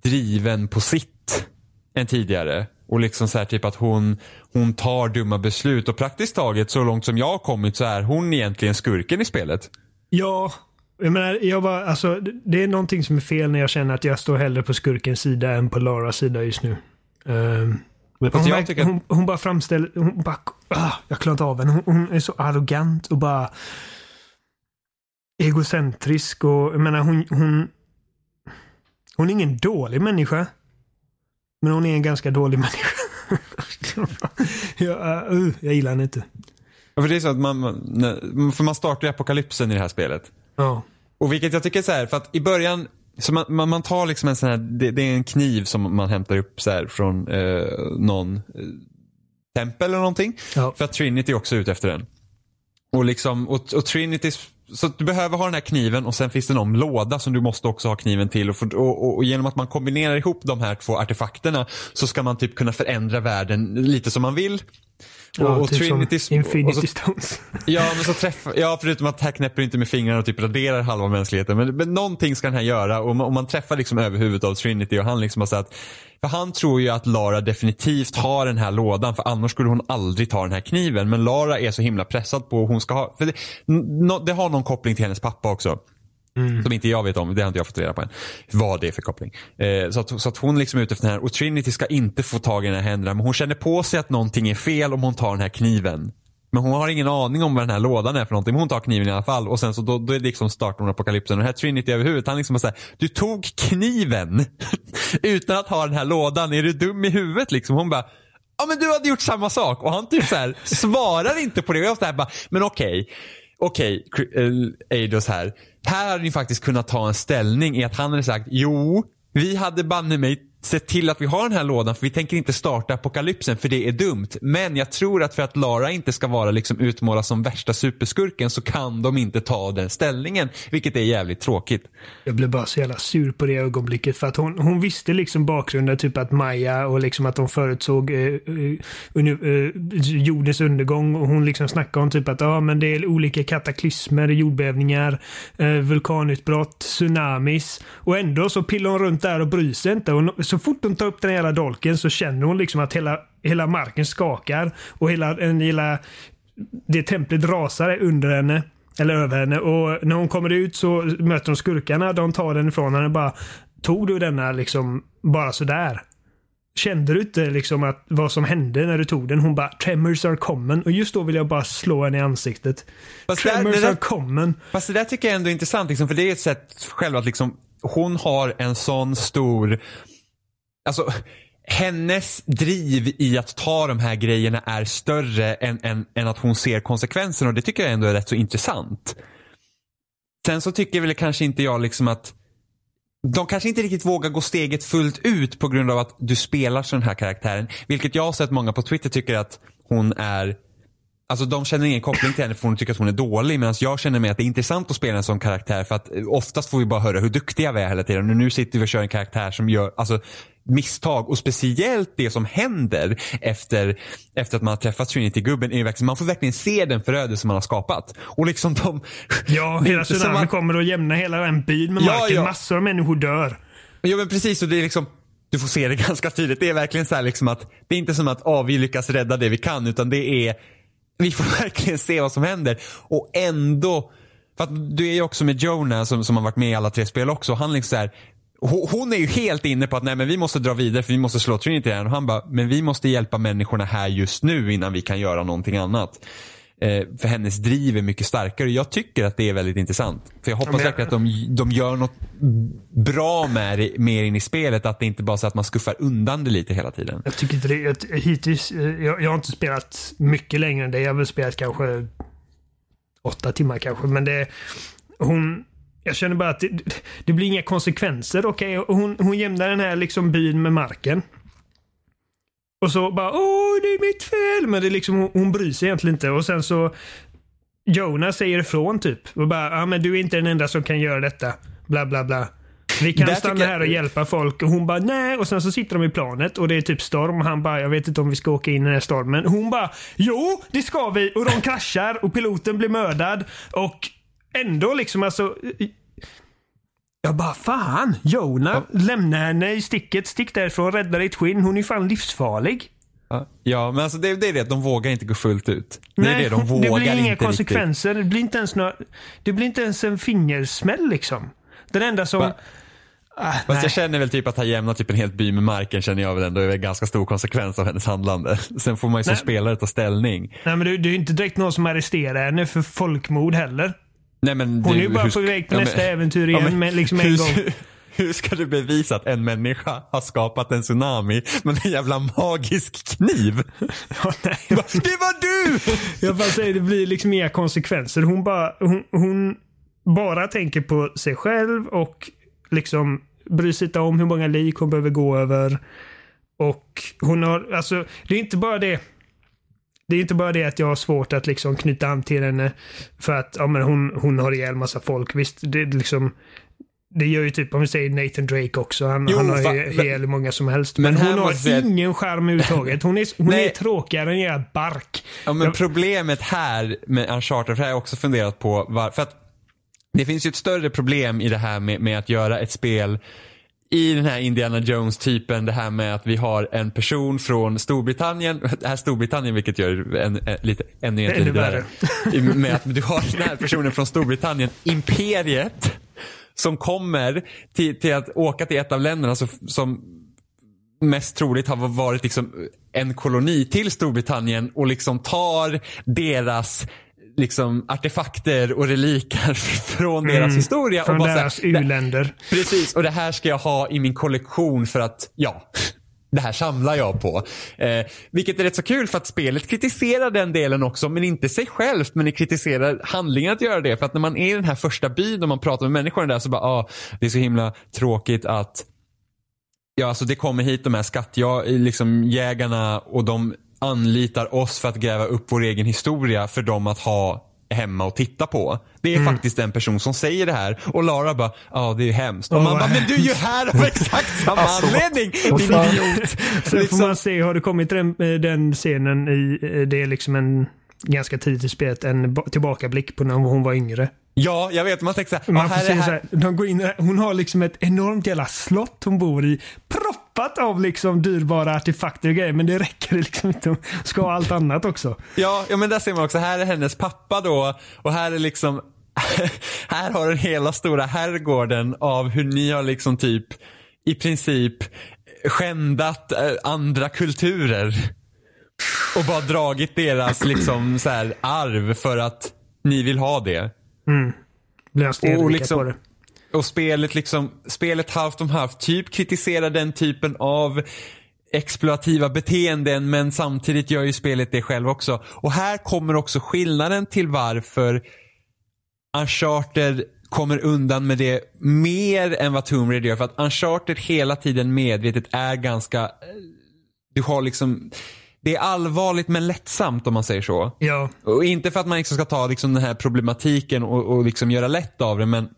C: driven på sitt än tidigare. Och liksom så här typ att hon, hon tar dumma beslut och praktiskt taget så långt som jag har kommit så är hon egentligen skurken i spelet.
B: Ja, jag menar, jag bara, alltså, det- är någonting som är fel när jag känner att jag står hellre på skurkens sida än på Laras sida just nu.
A: Men,
B: hon,
C: tycker att-
B: hon, hon bara framställer, hon bara, ah, jag klarar inte av henne. Hon, hon är så arrogant och bara egocentrisk och jag menar hon, hon, hon är ingen dålig människa. Men hon är en ganska dålig människa. jag, uh, jag gillar henne inte.
C: Ja, För det är så att man, för man startar ju apokalypsen i det här spelet.
B: Ja.
C: Och vilket jag tycker är så här, för att i början, så man, man, man tar liksom en sån här, det, det är en kniv som man hämtar upp så här från eh, någon eh, tempel eller någonting.
B: Ja.
C: För att Trinity är också ute efter den. Och liksom, och, och Trinity, så att du behöver ha den här kniven och sen finns det någon låda som du måste också ha kniven till. Och, för, och, och, och genom att man kombinerar ihop de här två artefakterna så ska man typ kunna förändra världen lite som man vill.
B: Ja,
C: och
B: typ
C: Trinity-
B: som Infinity
C: och så-
B: Stones.
C: Ja, men så träffar, ja, förutom att här knäpper inte med fingrarna och typ raderar halva mänskligheten. Men, men någonting ska den här göra och man, och man träffar liksom över huvudet av Trinity och han liksom har sagt för han tror ju att Lara definitivt har den här lådan för annars skulle hon aldrig ta den här kniven. Men Lara är så himla pressad på hon ska ha, för det, no, det har någon koppling till hennes pappa också. Mm. Som inte jag vet om, det har inte jag fått reda på än. Vad det är för koppling. Eh, så, att, så att hon liksom är ute efter den här och Trinity ska inte få tag i den här händerna men hon känner på sig att någonting är fel om hon tar den här kniven. Men hon har ingen aning om vad den här lådan är för någonting. Men hon tar kniven i alla fall och sen så då, då är det liksom starten av apokalypsen. Och den här Trinity över huvudet, han liksom bara såhär, du tog kniven utan att ha den här lådan. Är du dum i huvudet liksom? Hon bara, ja men du hade gjort samma sak. Och han typ så här svarar inte på det. Och jag såhär bara, men okej. Okej, okay, eh, Eidos här. Här hade ni faktiskt kunnat ta en ställning i att han hade sagt, jo, vi hade banne mig sett till att vi har den här lådan för vi tänker inte starta apokalypsen för det är dumt. Men jag tror att för att Lara inte ska vara liksom utmålad som värsta superskurken så kan de inte ta den ställningen. Vilket är jävligt tråkigt.
B: Jag blev bara så jävla sur på det ögonblicket för att hon, hon visste liksom bakgrunden, typ att Maja och liksom att de förutsåg eh, eh, eh, jordens undergång och hon liksom snackade om typ att ja men det är olika kataklysmer, jordbävningar, eh, vulkanutbrott, tsunamis och ändå så pillar hon runt där och bryr sig inte. Och så fort hon tar upp den jävla dolken så känner hon liksom att hela, hela marken skakar och hela, en, hela det templet rasar under henne. Eller över henne. Och när hon kommer ut så möter hon skurkarna. De tar den ifrån henne bara. Tog du denna liksom bara sådär? Kände du inte liksom att vad som hände när du tog den? Hon bara “Tremors are common” och just då vill jag bara slå henne i ansiktet.
C: Fast där-
B: Tremors
C: det där-
B: are common.
C: Fast det där tycker jag ändå är intressant, liksom, för det är ett sätt själv att liksom, hon har en sån stor, alltså hennes driv i att ta de här grejerna är större än, än, än att hon ser konsekvenserna och det tycker jag ändå är rätt så intressant. Sen så tycker väl kanske inte jag liksom att de kanske inte riktigt vågar gå steget fullt ut på grund av att du spelar så den här karaktären. Vilket jag har sett många på Twitter tycker att hon är Alltså de känner ingen koppling till henne för hon tycker att hon är dålig medan jag känner mig att det är intressant att spela en sån karaktär för att oftast får vi bara höra hur duktiga vi är hela tiden. Och nu sitter vi och kör en karaktär som gör alltså, misstag och speciellt det som händer efter, efter att man har träffat Trinity-gubben är verkligen, man får verkligen se den förödelse man har skapat. Och liksom de...
B: Ja, hela tsunamin
C: att-
B: kommer och jämna hela en byn med
C: Ja,
B: marken.
C: ja.
B: Massor av människor dör.
C: Ja men precis och det är liksom du får se det ganska tydligt. Det är verkligen så här liksom att det är inte som att ah, vi lyckas rädda det vi kan utan det är vi får verkligen se vad som händer och ändå för att du är ju också med Jonah som, som har varit med i alla tre spel också. Han liksom så här, hon är ju helt inne på att nej men vi måste dra vidare för vi måste slå Trinity här. Och han bara, men vi måste hjälpa människorna här just nu innan vi kan göra någonting annat. Eh, för hennes driv är mycket starkare jag tycker att det är väldigt intressant. För jag hoppas
B: men
C: verkligen att de, de gör något bra med det mer in i spelet. Att det inte bara är så att man skuffar undan det lite hela tiden.
B: Jag tycker inte det. Jag, hittills, eh, jag, jag har inte spelat mycket längre än det. Jag har väl spelat kanske åtta timmar kanske. Men det... hon jag känner bara att det, det blir inga konsekvenser. Okej, okay? hon, hon jämnar den här liksom byn med marken. Och så bara åh det är mitt fel. Men det är liksom, hon, hon bryr sig egentligen inte. Och sen så Jonas säger ifrån typ. Och bara, ja men du är inte den enda som kan göra detta. Bla bla bla. Vi kan
C: Där
B: stanna här och hjälpa folk. Och hon bara nej. Och sen så sitter de i planet och det är typ storm. Och han bara, jag vet inte om vi ska åka in i den här stormen. Hon bara, jo det ska vi. Och de kraschar och piloten blir mördad. Och ändå liksom alltså. Jag bara fan, Jona, lämna henne i sticket. Stick därifrån, rädda ditt skinn. Hon är fan livsfarlig.
C: Ja, Ja, men alltså det, det är det, de vågar inte gå fullt ut. Det är det, de vågar
B: det blir inga konsekvenser. Det blir inte ens några, Det blir inte ens en fingersmäll liksom. Den enda som...
C: Va?
B: Ah,
C: Fast
B: nej.
C: jag känner väl typ att ha jämnat typ en helt by med marken känner jag väl ändå är en ganska stor konsekvens av hennes handlande. Sen får man ju som
B: Nej.
C: spelare ta ställning.
B: Nej men det, det är ju inte direkt någon som arresterar henne för folkmord heller.
C: Nej, men
B: Hon
C: du,
B: är ju bara på väg
C: ja,
B: nästa
C: men-
B: äventyr
C: ja,
B: igen
C: men
B: med liksom en
C: hur,
B: gång.
C: Hur ska du bevisa att en människa har skapat en tsunami med en jävla magisk kniv?
B: Ja, nej,
C: Det var du!
B: Jag bara säger, det blir liksom inga konsekvenser. Hon bara, hon, hon bara tänker på sig själv och liksom bryr sig inte om hur många lik hon behöver gå över. Och hon har, alltså det är inte bara det. Det är inte bara det att jag har svårt att liksom knyta an till henne för att ja, men hon, hon har ihjäl massa folk. Visst, det är liksom det gör ju typ om vi säger Nathan Drake också. Han,
C: Jo,
B: han har ju ihjäl hur många som helst.
C: Men
B: Men, hon har
C: jag-
B: ingen charm överhuvudtaget. Hon är, hon
C: Nej.
B: är tråkigare än jävla bark.
C: Ja, men
B: Jag-
C: problemet här med Uncharted, för det har jag också funderat på, var, för att det finns ju ett större problem i det här med, med att göra ett spel i den här Indiana Jones-typen, det här med att vi har en person från Storbritannien, det här Storbritannien vilket gör en, en, lite, ännu. I- Med att du har den här personen från Storbritannien, imperiet, som kommer till, till att åka till ett av länderna som, som mest troligt har varit liksom en koloni till Storbritannien och liksom tar deras liksom artefakter och reliker från deras historia.
B: Mm. Från
C: och
B: deras
C: "Det-
B: u-länder.
C: Precis, och det här ska jag ha i min kollektion för att, ja, det här samlar jag på. Eh, vilket är rätt så kul för att spelet kritiserar den delen också, men inte sig självt, men det kritiserar handlingen att göra det. För att när man är i den här första byn och man pratar med människorna där så bara, ah, det är så himla tråkigt att Ja, alltså det kommer hit de här skattja, liksom och de anlitar oss för att gräva upp vår egen historia för dem att ha hemma och titta på. Det är faktiskt en person som säger det här och Lara bara, ja det är hemskt. Och
B: Åh,
C: man bara, men du är ju här av exakt samma anledning din
A: fan.
C: idiot.
B: Sen
C: Liksom.
B: får man se, har det kommit den, den scenen i, det är liksom en ganska tidigt i spelet, en ba- tillbakablick på när hon var yngre.
C: Ja, jag vet, man tänker såhär,
B: Man
C: här här.
B: så här, de går in, hon har liksom ett enormt jävla slott hon bor i. Proppat av liksom dyrbara artefakter och grejer. Men det räcker liksom inte. Hon ska ha allt annat också.
C: Ja, ja men där ser man också, här är hennes pappa då och här är liksom här har den hela stora herrgården av hur ni har liksom typ i princip skändat eh, andra kulturer. Och bara dragit deras liksom så här arv för att ni vill ha det.
B: Blir han
C: Och liksom-
B: på det.
C: Och spelet liksom, spelet halvt om halvt typ kritiserar den typen av exploativa beteenden men samtidigt gör ju spelet det själv också. Och här kommer också skillnaden till varför Uncharted kommer undan med det mer än vad Tomb Raider gör. För att Uncharted hela tiden medvetet är ganska, eh, du har liksom, det är allvarligt men lättsamt om man säger så.
B: Ja.
C: Och inte för att man liksom ska ta liksom den här problematiken och, och liksom göra lätt av det, men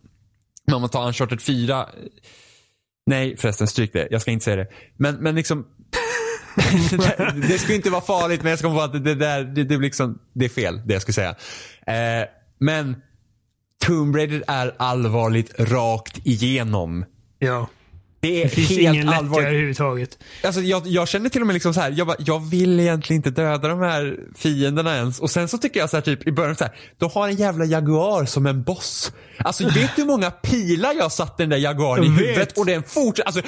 C: om man tar Uncharted 4. Nej förresten, stryk det. Jag ska inte säga det. Men, men liksom. det, det skulle inte vara farligt, men jag ska på att det, där, det, det, liksom, det är fel, det jag skulle säga. Eh, men Tomb Raider är allvarligt rakt igenom.
B: Ja.
C: Det är
B: Det finns
C: helt
B: ingen
C: allvarligt.
B: överhuvudtaget.
C: Alltså jag, jag känner till och med liksom så här, jag, bara, jag vill egentligen inte döda de här fienderna ens. Och sen så tycker jag så här typ i början så här, de har en jävla jaguar som en boss. Alltså vet du hur många pilar jag satt den där jaguaren i
B: Jag
C: huvudet och den fortsätter. Alltså,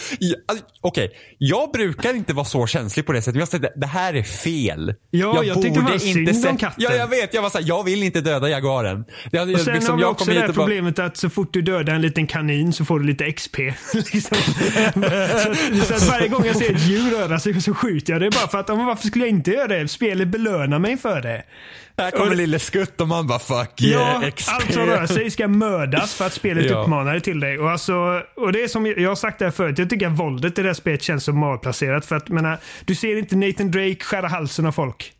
C: alltså, okej, jag brukar inte vara så känslig på det sättet. Jag säger det här är fel.
B: Ja, jag tyckte det var synd om katten.
C: Ja, jag vet. Jag var så här, jag vill inte döda jaguaren. Det,
B: Och sen
C: liksom,
B: har vi
C: jag
B: också det här
C: och bara-
B: problemet att så fort du dödar en liten kanin så får du lite XP. liksom. så, så att varje gång jag ser ett djur röra sig så skjuter jag det bara för att men varför skulle jag inte göra det? Spelet belönar mig för det.
C: Här kommer lille Skutt och man bara fuck yeah,
B: Ja,
C: XP.
B: allt som rör sig ska mördas för att spelet
C: Ja.
B: uppmanar det till dig. Och, alltså, och det är som jag har sagt det här förut, jag tycker att våldet i det här spelet känns så malplacerat. För att menar, du ser inte Nathan Drake skära halsen av folk.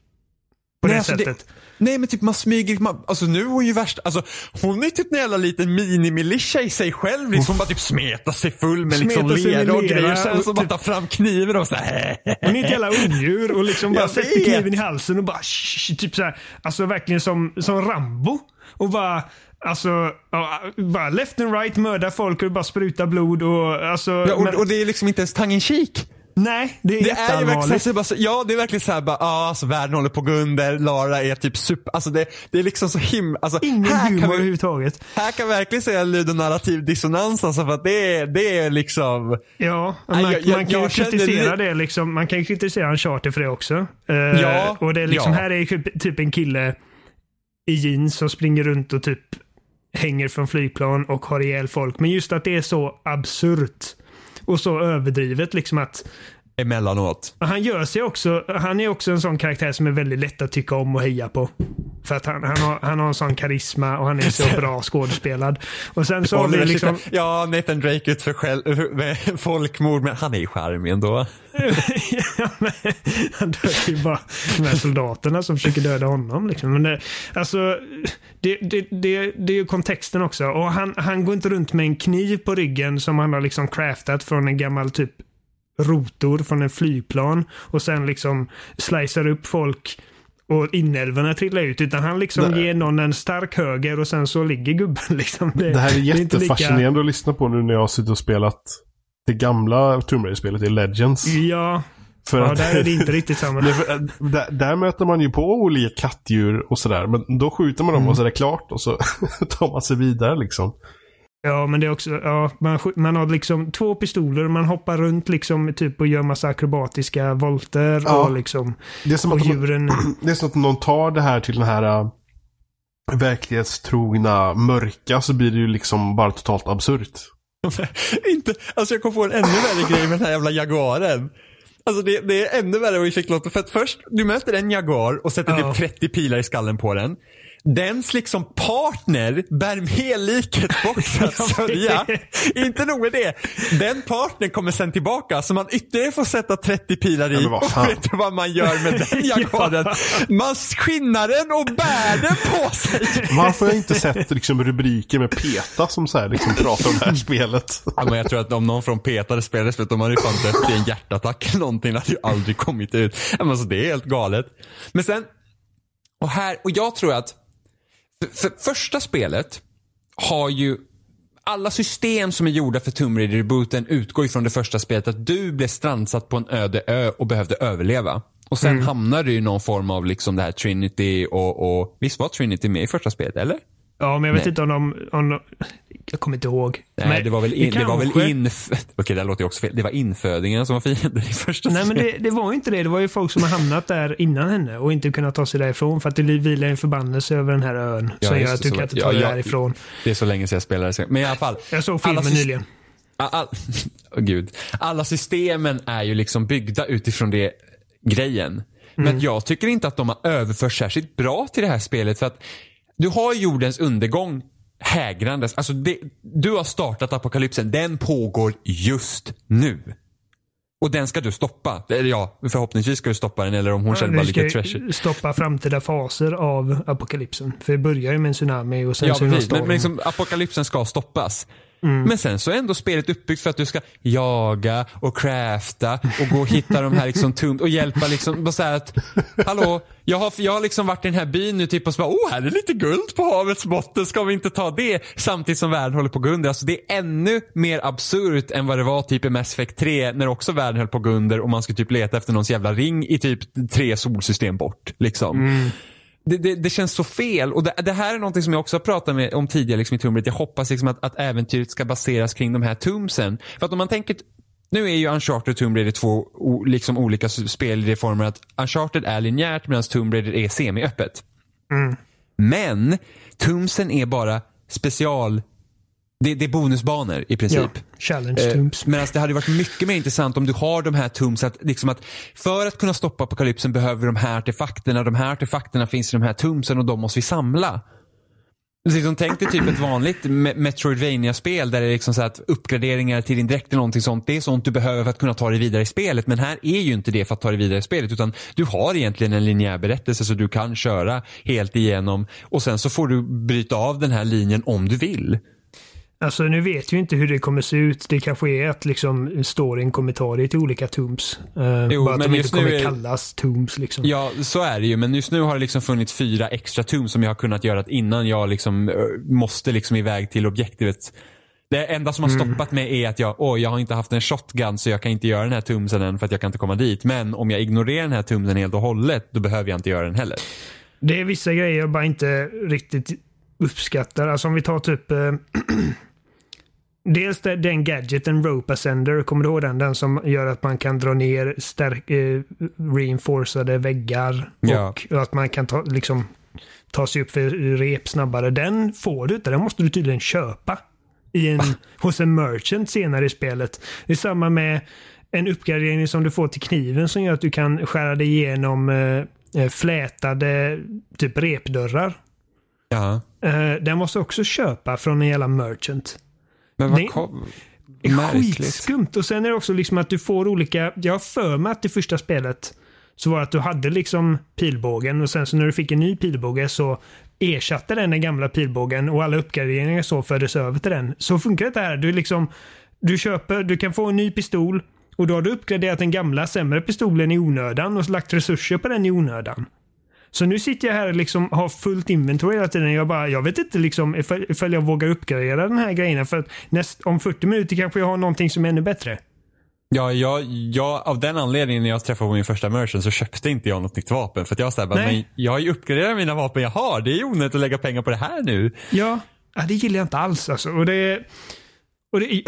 B: På
C: Nej,
B: det
C: alltså,
B: sättet.
C: Nej men typ man smyger, man, alltså nu är hon ju värst, alltså hon är typ en jävla liten mini-militia i sig själv. Liksom, hon bara typ smetar sig full med liksom lera och grejer. Sen
B: och
C: så bara
B: typ-
C: tar fram kniven och så här.
B: Hon är ett jävla odjur och liksom bara sätter kniven i halsen och bara shh, typ så här, Alltså verkligen som, som Rambo. Och bara Alltså, bara left and right mörda folk och bara spruta blod och alltså.
C: Ja, och,
B: men-
C: och det är liksom inte ens in cheek.
B: Nej, det är
C: Det är ju verkligen
B: jätteallvarligt.
C: ja det är verkligen så här bara, ja alltså världen håller på att gå under, Lara är typ super, alltså det, det är liksom så himla, alltså
B: Ingen
C: här
B: humor
C: kan vi,
B: överhuvudtaget.
C: här kan vi verkligen säga ludonarrativ dissonans alltså för att det är, det är liksom,
B: Ja, man,
C: jag- jag-
B: man kan ju kritisera
C: li-
B: det liksom. Man kan ju kritisera Uncharted för det också. Eh,
C: Ja,
B: och det är liksom,
C: ja.
B: här är typ, typ en kille i jeans som springer runt och typ hänger från flygplan och har ihjäl folk. Men just att det är så absurt och så överdrivet liksom att
C: emellanåt.
B: han gör sig också, han är också en sån karaktär som är väldigt lätt att tycka om och heja på. För att han, han, har, han har en sån karisma och han är så bra skådespelad. Och sen så har vi liksom...
C: Ja, Nathan Drake ut för själv, med folkmord, men han är ju charmig ändå.
B: Ja, men han dödar ju bara de här soldaterna som försöker döda honom. Liksom. Men det, alltså, det, det, det, det är ju kontexten också. Och han, han går inte runt med en kniv på ryggen som han har liksom craftat från en gammal typ rotor från en flygplan. Och sen liksom slicear upp folk och inälvorna trillar ut. Utan han liksom
A: Nej.
B: ger någon en stark höger och sen så ligger gubben liksom.
A: Det här är
B: inte lika-
A: jättefascinerande att lyssna på nu när jag har suttit och spelat det gamla Tomb Raider-spelet i Legends.
B: Ja,
A: För
B: ja
A: att-
B: där är det inte riktigt samma.
A: Det äh, där, där möter man ju på olika kattdjur och sådär. Men då skjuter man dem och så är det klart och så tar man sig vidare liksom.
B: Ja, men det är också, ja, man, man har liksom två pistoler, man hoppar runt liksom typ och gör massa akrobatiska volter
A: Ja.
B: och liksom,
A: Det är som
B: och
A: att, de,
B: djuren.
A: det är som att någon tar det här till den här äh, verklighetstrogna mörka så blir det ju liksom bara totalt absurt.
C: inte, alltså jag kom på en ännu värre grej med den här jävla jaguaren. Alltså det, det är ännu värre vad vi fick låta. För att först, du möter en jaguar och sätter
B: Ja.
C: typ 30 pilar i skallen på den. Dens liksom partner bär med liket bort för att sörja. Inte nog med det. Den partnern kommer sen tillbaka så man ytterligare får sätta 30 pilar i. Och vet du vad man gör med den jaguaren? Man skinnar den och bär den på sig.
A: Varför har jag inte sett liksom, rubriker med PETA som så här, liksom, pratar om det här spelet?
C: Ja, men jag tror att om någon från Peter hade spelat spelet, de hade ju fan dött i en hjärtattack eller någonting. Det hade ju aldrig kommit ut. Men alltså, det är helt galet. Men sen, och här, och jag tror att, för, för första spelet har ju alla system som är gjorda för Tomb Raider-rebooten utgår ifrån det första spelet att du blev strandsatt på en öde ö och behövde överleva. Och sen hamnar du i någon form av liksom det här Trinity och, och visst var Trinity med i första spelet, eller?
B: Ja, men jag vet
C: Nej.
B: inte om de, om de, jag kommer inte ihåg.
C: Nej,
B: Men
C: det var väl, in, det var väl inf... Okej, det låter ju också fel. Det var infödingen som var fienden i första
B: Nej men det, det var ju inte det. Det var ju folk som har hamnat där innan henne och inte kunnat ta sig därifrån för att det vilar en förbannelse över den här ön.
C: Ja,
B: som gör att du kan inte
C: ja,
B: ta dig
C: ja.
B: därifrån.
C: Det är så länge sedan jag spelade. Men i alla fall.
B: Jag såg filmen
C: alla
B: nyligen.
C: All, oh, gud. Alla systemen är ju liksom byggda utifrån det grejen.
B: Mm.
C: Men jag tycker inte att de har överfört särskilt bra till det här spelet. För att du har jordens undergång hägrandes. Alltså det, du har startat apokalypsen. Den pågår just nu. Och den ska du stoppa. Eller ja, förhoppningsvis ska du stoppa den. Eller om hon känner bara lite treasure.
B: stoppa framtida faser av apokalypsen. För det börjar ju med en tsunami och sen
C: Ja,
B: så
C: precis. Men, men liksom, apokalypsen ska stoppas.
B: Mm.
C: Men sen så är ändå spelet uppbyggt för att du ska jaga och crafta och gå och hitta de här liksom tomt och hjälpa liksom. Bara så här att, hallå, jag har, jag har liksom varit i den här byn nu typ och så bara, oh här är lite guld på havets botten, ska vi inte ta det? Samtidigt som världen håller på att gå under. Alltså det är ännu mer absurt än vad det var typ i Mass Effect 3 när också världen höll på att gå under och man skulle typ leta efter någons jävla ring i typ tre solsystem bort. Liksom. Det, det, det känns så fel. Och det, det här är någonting som jag också har pratat med, om tidigare liksom, i Raider. Jag hoppas liksom att, att äventyret ska baseras kring de här tombsen. För att om man tänker, nu är ju Uncharted och Tomb Raider två liksom olika spel i det formen att Uncharted är linjärt medan Tomb Raider är semi-öppet. Men Tombsen är bara special det, det är bonusbanor i princip.
B: Ja, challenge
C: Eh,
B: tombs.
C: Medan det hade varit mycket mer intressant om du har de här tums att, liksom att för att kunna stoppa apokalypsen behöver vi de här artefakterna. De här artefakterna finns i de här tumsen och de måste vi samla. Liksom, tänk dig typ ett vanligt Me- Metroidvania-spel där det är liksom så att uppgraderingar till din dräkt eller någonting sånt. Det är sånt du behöver för att kunna ta dig vidare i spelet. Men här är ju inte det för att ta dig vidare i spelet. Utan du har egentligen en linjär berättelse så du kan köra helt igenom. Och sen så får du bryta av den här linjen om du vill.
B: Alltså nu vet vi inte hur det kommer se ut. Det kanske är att liksom storyn kommer ta dig till olika tombs. Uh,
C: Jo,
B: bara att de inte kommer
C: är-
B: kallas tombs liksom.
C: Ja, så är det ju. Men just nu har det liksom funnits fyra extra tum som jag har kunnat göra innan jag liksom ö, måste liksom iväg till objektivet. Det enda som har stoppat mig är att jag, åh, jag har inte haft en shotgun så jag kan inte göra den här tumsen än för att jag kan inte komma dit. Men om jag ignorerar den här tumsen helt och hållet, då behöver jag inte göra den heller.
B: Det är vissa grejer jag bara inte riktigt uppskattar. Alltså om vi tar typ eh, Dels den gadgeten Rope Ascender, kommer du ihåg den? Den som gör att man kan dra ner stärk, eh, reinforcade väggar.
C: Ja.
B: Och att man kan ta, liksom, ta sig upp för rep snabbare. Den får du inte. Den måste du tydligen köpa. I en, hos en merchant senare i spelet. Det är samma med en uppgradering som du får till kniven som gör att du kan skära dig igenom eh, eh, flätade typ repdörrar.
C: Ja.
B: Eh, den måste du också köpa från en jävla merchant.
C: Men vad
B: Det-
C: kom...
B: Det är
C: Märkligt.
B: skitskumt. Och sen är det också liksom att du får olika... Jag har för mig att det första spelet så var det att du hade liksom pilbågen och sen så när du fick en ny pilbåge så ersatte den den gamla pilbågen och alla uppgraderingar så fördes över till den. Så funkar det här. Du liksom... Du köper, du kan få en ny pistol och då har du uppgraderat den gamla sämre pistolen i onödan och lagt resurser på den i onödan. Så nu sitter jag här och liksom har fullt inventory hela tiden. Jag, bara, jag vet inte liksom ifall, ifall jag vågar uppgradera den här grejen. För att näst, om 40 minuter kanske jag har någonting som är ännu bättre.
C: Ja, jag, jag, av den anledningen när jag träffade på min första merchant så köpte inte jag något nytt vapen. För att jag såhär, men jag har ju uppgraderat mina vapen jag har. Det är ju onödigt att lägga pengar på det här nu.
B: Ja, ja det gillar jag inte alls alltså. Och det... Och det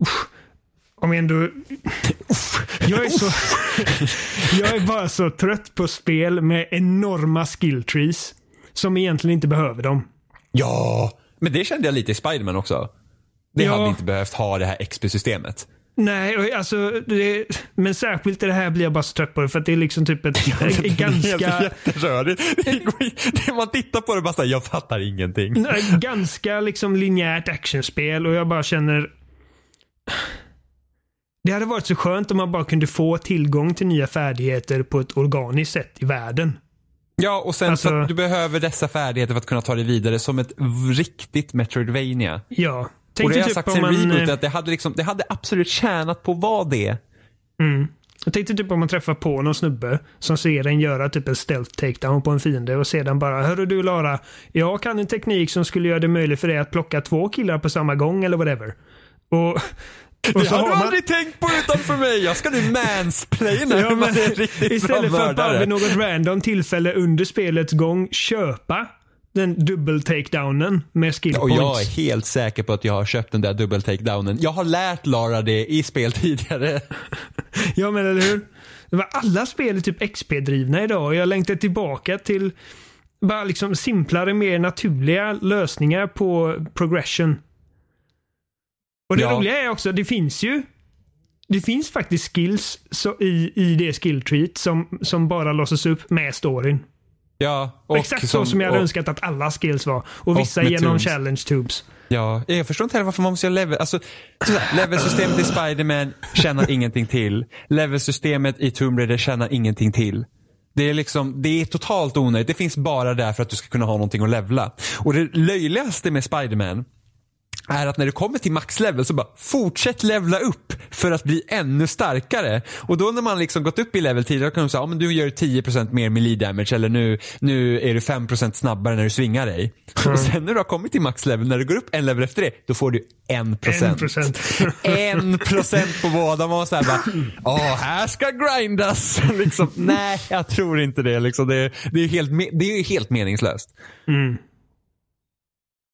B: usch, om jag ändå... Jag är så... jag är bara så trött på spel med enorma skill trees. Som egentligen inte behöver dem.
C: Ja, men det kände jag lite i Spiderman också. Det
B: Ja.
C: hade inte behövt ha det här XP-systemet.
B: Nej, alltså, det, men särskilt i det här blir jag bara så trött på det för att det är liksom typ ett ett ganska,
C: jätterörigt. Det i- det- Man tittar på det och bara såhär, jag fattar ingenting.
B: ganska liksom linjärt actionspel och jag bara känner det hade varit så skönt om man bara kunde få tillgång till nya färdigheter på ett organiskt sätt i världen.
C: Ja, och sen
B: Alltså-
C: så att du behöver dessa färdigheter för att kunna ta dig vidare som ett riktigt Metroidvania.
B: Ja.
C: och
B: Tänk
C: det
B: dig
C: har
B: typ
C: sagt sen
B: man,
C: reboot
B: eh,
C: att det hade, liksom, det hade absolut tjänat på vad det.
B: mm, jag tänkte typ om man träffar på någon snubbe som ser en göra typ en stealth takedown på en fiende och sedan bara Hörru du Lara, jag kan en teknik som skulle göra det möjligt för dig att plocka två killar på samma gång eller whatever. Och, och
C: Det har du
B: man-
C: aldrig tänkt på utanför mig. Jag ska nu mansplaina
B: Ja, men istället för att bara vid något random tillfälle under spelets gång köpa den dubbel takedownen med skill
C: Och jag är
B: points.
C: helt säker på att jag har köpt den där dubbel takedownen. Jag har lärt Lara det i spel tidigare.
B: Ja men eller hur? Det var alla spel är typ XP-drivna idag och jag längtar tillbaka till bara liksom simplare, mer naturliga lösningar på progression. Och det
C: Ja.
B: roliga är också, det finns ju det finns faktiskt skills så i, i det skill treat som, som bara låses upp med storyn.
C: Ja, och
B: Exakt så som jag hade
C: och-
B: önskat att alla skills var. Och vissa
C: med
B: genom
C: tunes.
B: challenge tubes.
C: Ja, jag förstår inte heller varför man måste göra level. Alltså, levelsystemet i Spider-Man tjänar ingenting till. Levelsystemet i Tomb Raider tjänar ingenting till. Det är liksom, det är totalt onödigt. Det finns bara där för att du ska kunna ha någonting att levla. Och det löjligaste med Spider-Man är att när du kommer till maxlevel så bara fortsätt levla upp för att bli ännu starkare. Och då när man liksom gått upp i level tidigare kan de säga, ja men du gör 10% mer melee damage eller nu, nu är du 5% snabbare när du svingar dig. Och sen när du har kommit till maxlevel, när du går upp en level efter det, då får du 1%.
B: 1%.
C: En procent på båda. Man var såhär bara, åh här ska grindas. liksom, nej, jag tror inte det. Liksom, det, det, är helt, det är helt meningslöst.
B: Mm.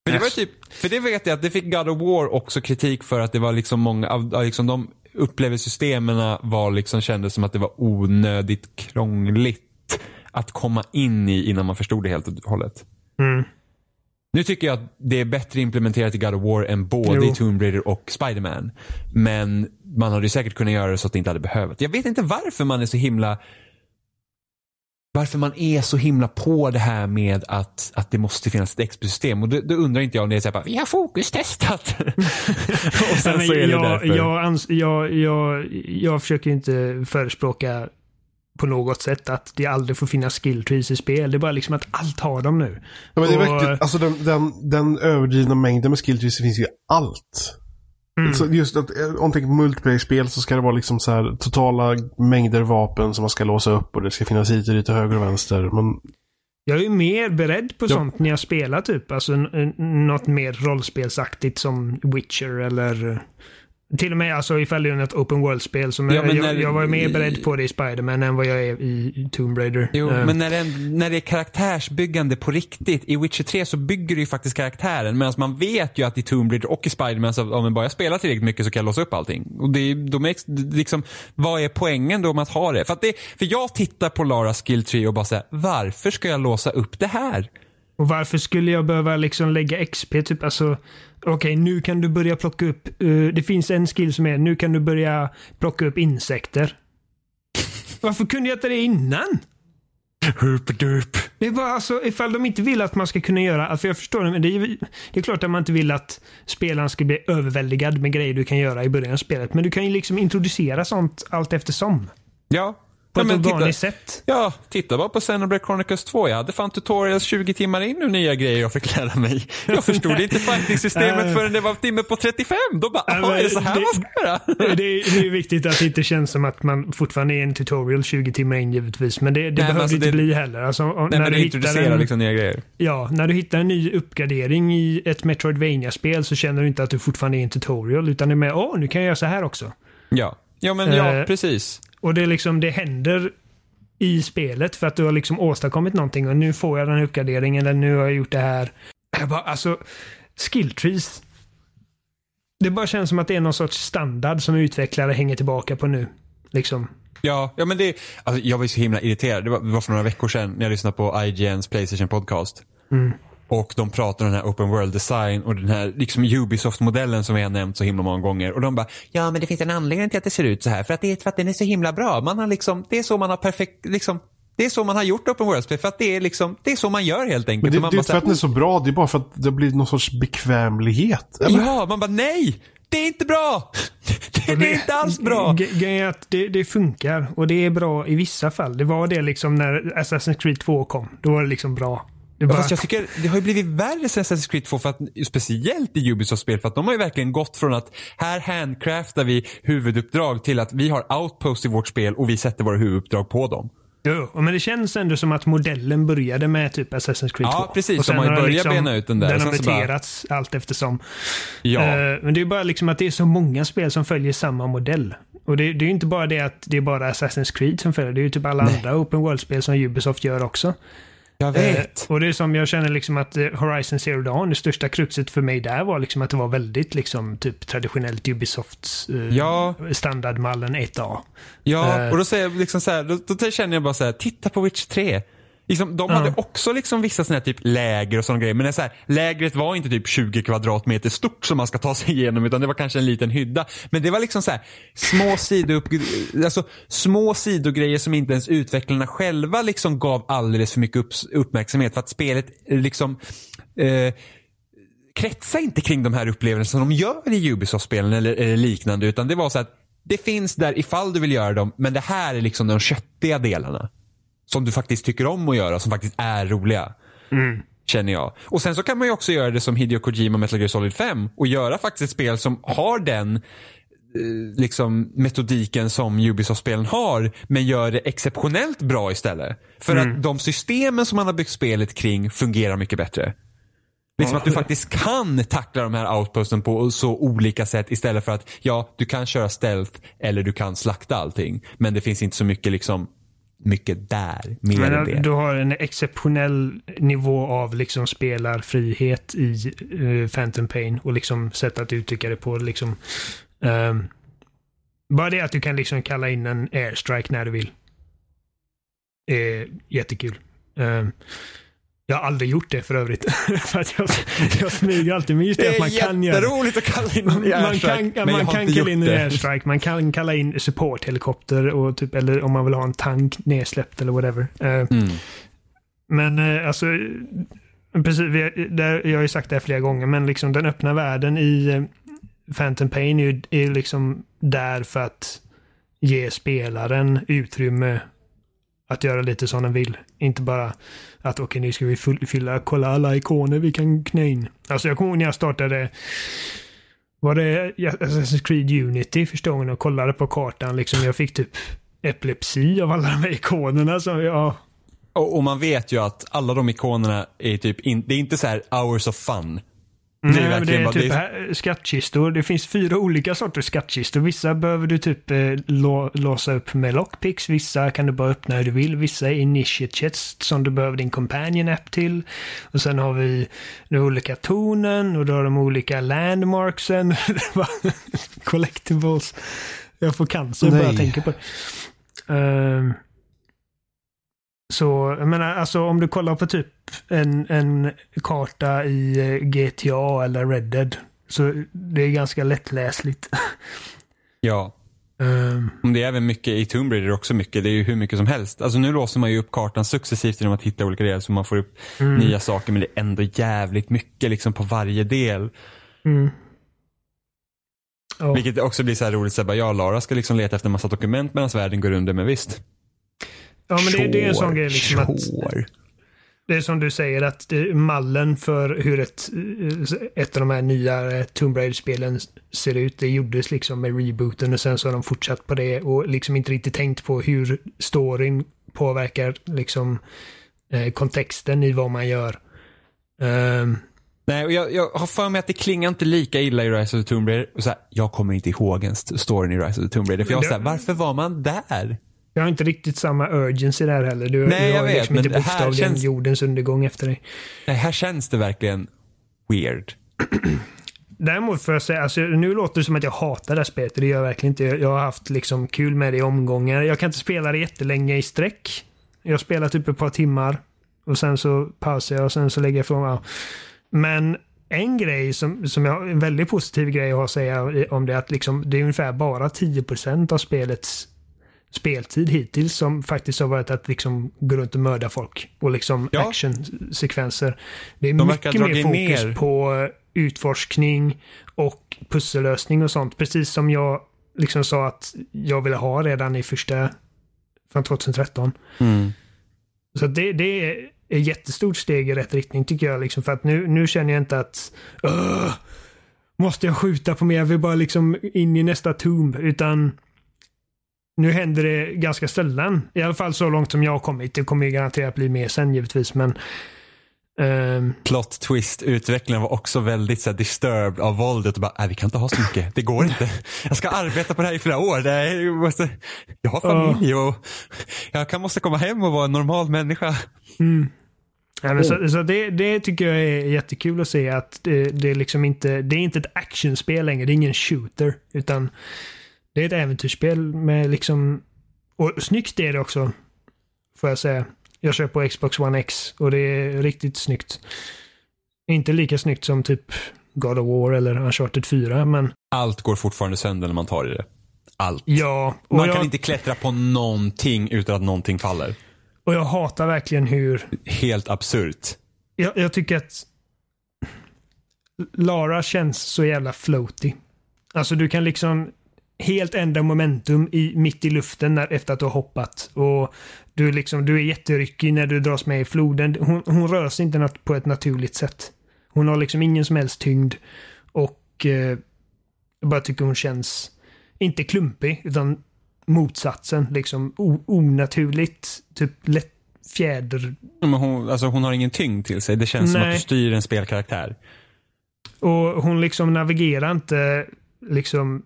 C: För det, var typ, för det vet jag att det fick God of War också kritik för att det var liksom många av liksom de upplevelsesystemen var liksom kändes som att det var onödigt krångligt att komma in i innan man förstod det helt och hållet.
B: Mm.
C: Nu tycker jag att det är bättre implementerat i God of War än både
B: Jo.
C: i Tomb Raider och Spider-Man. Men man hade ju säkert kunnat göra det så att det inte hade behövt. Jag vet inte varför man är så himla varför man är så himla på det här med att, att det måste finnas ett XP-system. Och då, då undrar inte jag om det är såhär vi har fokustestat. och sen
B: Nej,
C: så är det
B: jag,
C: därför.
B: jag, ans- jag, jag, jag försöker inte förespråka på något sätt att det aldrig får finnas skill trees i spel. Det är bara liksom att allt har dem nu.
A: Ja, men det är
B: Och-
A: verkligen, alltså den, den, den överdrivna mängden med skill trees det finns ju i allt.
B: Mm.
A: Så just att, eh, om man tänker på multiplayer-spel så ska det vara liksom så här totala mängder vapen som man ska låsa upp och det ska finnas hit och dit och höger och vänster. Men
B: Jag är ju mer beredd på
A: Ja.
B: sånt när jag spelar typ. Alltså något mer rollspelsaktigt som Witcher eller till och med alltså ifall det är ett open world-spel. Som
C: Ja,
B: jag,
C: när-
B: jag var mer beredd på det i Spider-Man än vad jag är i Tomb Raider.
C: Jo,
B: Eh,
C: men när det, är- när det är karaktärsbyggande på riktigt. I Witcher 3 så bygger du ju faktiskt karaktären. Medan man vet ju att i Tomb Raider och i Spiderman så om man bara spelar tillräckligt mycket så kan jag låsa upp allting. Och det, är- då makes, liksom, vad är poängen då med att ha det? För, att det, för jag tittar på Laras skill tree och bara säger varför ska jag låsa upp det här?
B: Och varför skulle jag behöva liksom lägga XP? Typ alltså, okej nu kan du börja plocka upp, eh, det finns en skill som är, nu kan du börja plocka upp insekter. Varför kunde jag inte det innan?
C: Hurpadup.
B: Det är bara alltså, ifall de inte vill att man ska kunna göra, för jag förstår det, men det är, det är klart att man inte vill att spelaren ska bli överväldigad med grejer du kan göra i början av spelet. Men du kan ju liksom introducera sånt allt eftersom.
C: Ja.
B: På
C: ja,
B: ett organiskt sätt.
C: ja, titta bara på Xenoblade Chronicles 2. Jag hade fan tutorials 20 timmar in och nya grejer jag fick lära mig. Jag förstod inte fighting-systemet
B: Nej.
C: förrän det var timme på 35. Då bara,
B: Nej,
C: "Jaha,
B: men
C: är det så här
B: det-
C: man ska göra?
B: Det är, det är viktigt att det inte känns som att man fortfarande är en tutorial 20 timmar in givetvis. Men det, det behöver
C: alltså
B: inte
C: det-
B: bli heller. Alltså,
C: Nej,
B: när,
C: men
B: du
C: introducerar
B: en,
C: liksom nya grejer.
B: ja, när du hittar en ny uppgradering i ett Metroidvania-spel så känner du inte att du fortfarande är en tutorial. Utan det är med, åh, nu kan jag göra så här också.
C: Ja, ja men ja,
B: Eh,
C: precis.
B: Och det är liksom, det händer i spelet för att du har liksom åstadkommit någonting och nu får jag den här uppgraderingen eller nu har jag gjort det här. Jag bara, alltså, skill trees. Det bara känns som att det är någon sorts standard som utvecklare hänger tillbaka på nu. Liksom.
C: Ja, ja men det, alltså, jag var så himla irriterad. Det var, det var för några veckor sedan när jag lyssnade på IGNs Playstation podcast.
B: Mm.
C: Och de pratar om den här open world design och den här liksom Ubisoft-modellen som vi har nämnt så himla många gånger. Och de bara, ja men det finns en anledning till att det ser ut så här. För att det är för att den är så himla bra. Man har liksom, det är så man har perfekt, liksom, det är så man har gjort open world-spel. För att det är liksom, det är så man gör helt enkelt.
A: Men det, det är inte för att den är så bra, det är bara för att det blir någon sorts bekvämlighet. Eller?
C: Ja, man bara nej! Det är inte bra! Det, det är inte alls bra!
B: Grejen är att det, det funkar och det är bra i vissa fall. Det var det liksom när Assassin's Creed 2 kom. Då var det liksom bra. Bara,
C: Fast jag tycker det har ju blivit värre sen Assassin's Creed 2 för att, speciellt i Ubisoft-spel för att de har ju verkligen gått från att här handcraftar vi huvuduppdrag till att vi har outpost i vårt spel och vi sätter våra huvuduppdrag på dem.
B: Jo, men det känns ändå som att modellen började med typ Assassin's Creed 2.
C: Ja, precis.
B: Och
C: De har ju börjat bena ut den där.
B: Den har
C: så bara-
B: muterats allt eftersom.
C: Ja.
B: Eh, men det är bara liksom att det är så många spel som följer samma modell. Och det, det är ju inte bara det att det är bara Assassin's Creed som följer. Det är ju typ alla andra open world-spel som Ubisoft gör också.
C: Jag
B: Eh,
C: vet.
B: och det är som jag känner liksom att eh, Horizon Zero Dawn, det största kruxet för mig där var liksom att det var väldigt liksom typ traditionellt Ubisofts eh,
C: Ja.
B: standardmallen 1A.
C: Ja,
B: eh.
C: och då säger jag liksom så här, då, då känner jag bara så här, titta på Witch 3. Liksom, de hade också liksom vissa sådana här typ läger och sådana grejer. Men det är så här, lägret var inte typ 20 kvadratmeter stort som man ska ta sig igenom utan det var kanske en liten hydda. Men det var liksom så här, små sidoupp, alltså små sidogrejer som inte ens utvecklarna själva liksom gav alldeles för mycket upp, uppmärksamhet för att spelet liksom eh, kretsar inte kring de här upplevelserna som de gör i Ubisoft-spelen eller, eller liknande utan det var så att det finns där ifall du vill göra dem men det här är liksom de köttiga delarna. Som du faktiskt tycker om att göra, som faktiskt är roliga. Känner jag. Och sen så kan man ju också göra det som Hideo Kojima Metal Gear Solid 5 och göra faktiskt ett spel som har den eh, liksom metodiken som Ubisoft-spelen har men gör det exceptionellt bra istället. För att de systemen som man har byggt spelet kring fungerar mycket bättre. Liksom att du faktiskt kan tackla de här outposten på så olika sätt istället för att ja, du kan köra stealth eller du kan slakta allting. Men det finns inte så mycket liksom mycket där, mer
B: Men
C: än det.
B: du har en exceptionell nivå av liksom spelarfrihet i uh, Phantom Pain och liksom sätt att uttrycka det på. Liksom, ehm, bara det att du kan liksom kalla in en airstrike när du vill. Är jättekul. Ehm, Jag har aldrig gjort det för övrigt. för att jag, jag smyger alltid med just det,
C: Det
B: att
C: är
B: man kan göra
C: jätteroligt att kalla in
B: man
C: airstrike,
B: kan,
C: men
B: man kan kalla in en
C: det.
B: airstrike, man kan kalla in supporthelikopter och typ, eller om man vill ha en tank nedsläppt eller whatever. Eh,
C: Mm.
B: Men eh, alltså, precis, vi, där, jag har ju sagt det här flera gånger, men liksom den öppna världen i eh, Phantom Pain är ju är ju liksom där för att ge spelaren utrymme att göra lite som den vill. Inte bara att okej, nu ska vi fylla, kolla alla ikoner vi kan knä in. Alltså jag kommer ihåg när jag startade var det Assassin's Creed Unity första gången och kollade på kartan. Liksom, jag fick typ epilepsi av alla de här ikonerna. som jag,
C: Och, och man vet ju att alla de ikonerna är typ, in, det är inte så här hours of fun.
B: Nej,
C: är
B: men det är typ
C: det
B: här, skattkistor. Det finns fyra olika sorters skattkistor. Vissa behöver du typ eh, lå, låsa upp med lockpicks. Vissa kan du bara öppna hur du vill. Vissa är initiate chests som du behöver din companion app till. Och sen har vi de olika tonen och då har de olika landmarksen. Collectibles. Jag får cancer bara jag tänker på det. Ehm, så, jag menar, alltså om du kollar på typ en, en karta i eh, GTA eller Red Dead. Så det är ganska lättläsligt.
C: Ja. Men Det är även mycket i Tomb Raider också mycket. Det är ju hur mycket som helst. Alltså nu låser man ju upp kartan successivt genom att hitta olika delar så man får upp
B: Mm.
C: nya saker. Men det är ändå jävligt mycket liksom på varje del.
B: mm. Ja.
C: Vilket också blir så här roligt. Så här, bara, ja, Lara ska liksom leta efter en massa dokument medan världen går under. Men visst.
B: Ja, men det, det är en sån grej liksom att. Det är som du säger att det, mallen för hur ett, eh, ett av de här nya eh, Tomb Raider-spelen ser ut, det gjordes liksom med rebooten och sen så har de fortsatt på det och liksom inte riktigt tänkt på hur storyn påverkar liksom eh, kontexten i vad man gör. Ehm,
C: Nej, och jag, jag har för mig att det klingar inte lika illa i Rise of the Tomb Raider. Och så här, jag kommer inte ihåg en st- storyn i Rise of the Tomb Raider. För jag var så här, varför var man där?
B: Jag har inte riktigt samma urgency där heller. Du,
C: Nej,
B: du
C: jag
B: har
C: vet,
B: liksom
C: men
B: inte bokstavligen
C: känns-
B: jordens undergång efter dig.
C: Nej, här känns det verkligen weird.
B: Däremot får jag säga, alltså, nu låter det som att jag hatar det här spelet. Det gör jag verkligen inte. Jag jag har haft liksom kul med det i omgångar. Jag kan inte spela det jättelänge i sträck. Jag spelar typ ett par timmar och sen så pausar jag och sen så lägger jag ifrån mig. Men en grej som, som jag, en väldigt positiv grej att säga om det är att liksom, det är ungefär bara 10% av spelets speltid hittills som faktiskt har varit att liksom gå runt och mörda folk och liksom
C: Ja.
B: actionsekvenser. Det är
C: De
B: mycket mer fokus
C: ner.
B: på utforskning och pussellösning och sånt. Precis som jag liksom sa att jag ville ha redan i första från 2013.
C: Mm.
B: Så det, det är ett jättestort steg i rätt riktning tycker jag. Liksom, för att nu, nu känner jag inte att "Åh, måste jag skjuta på mer? Jag vill bara liksom in i nästa tomb. Utan nu händer det ganska sällan. I alla fall så långt som jag har kommit. Det kommer ju garanterat bli mer sen givetvis. Men ehm,
C: Plot twist, utvecklingen var också väldigt så här, disturbed av våldet och bara, nej vi kan inte ha så mycket, det går inte. Jag ska arbeta på det här i flera år, Nej, jag, måste, jag har familj och jag kan, måste komma hem och vara en normal människa.
B: Ja, men så, så det, det tycker jag är jättekul att se att det, det är liksom inte, det är inte ett actionspel längre, det är ingen shooter. Utan det är ett äventyrsspel med liksom, och snyggt är det också. Får jag säga. Jag kör på Xbox One X och det är riktigt snyggt. Inte lika snyggt som typ God of War eller Uncharted 4, men
C: Allt går fortfarande sönder när man tar i det. Allt.
B: ja.
C: Man
B: jag,
C: kan inte klättra på någonting utan att någonting faller.
B: och jag hatar verkligen hur
C: Helt absurt.
B: jag, jag tycker att Lara känns så jävla floaty. Alltså du kan liksom helt ändra momentum i, mitt i luften när, efter att du har hoppat. Och du, liksom, du är jätteryckig när du dras med i floden. Hon, hon rör sig inte på ett naturligt sätt. Hon har liksom ingen som helst tyngd. Och eh, jag bara tycker hon känns, inte klumpig, utan motsatsen. Liksom onaturligt, typ lätt fjäder
C: Men hon, alltså, hon har ingen tyngd till sig. Det känns som
B: Nej.
C: att du styr en spelkaraktär.
B: Och hon liksom navigerar inte liksom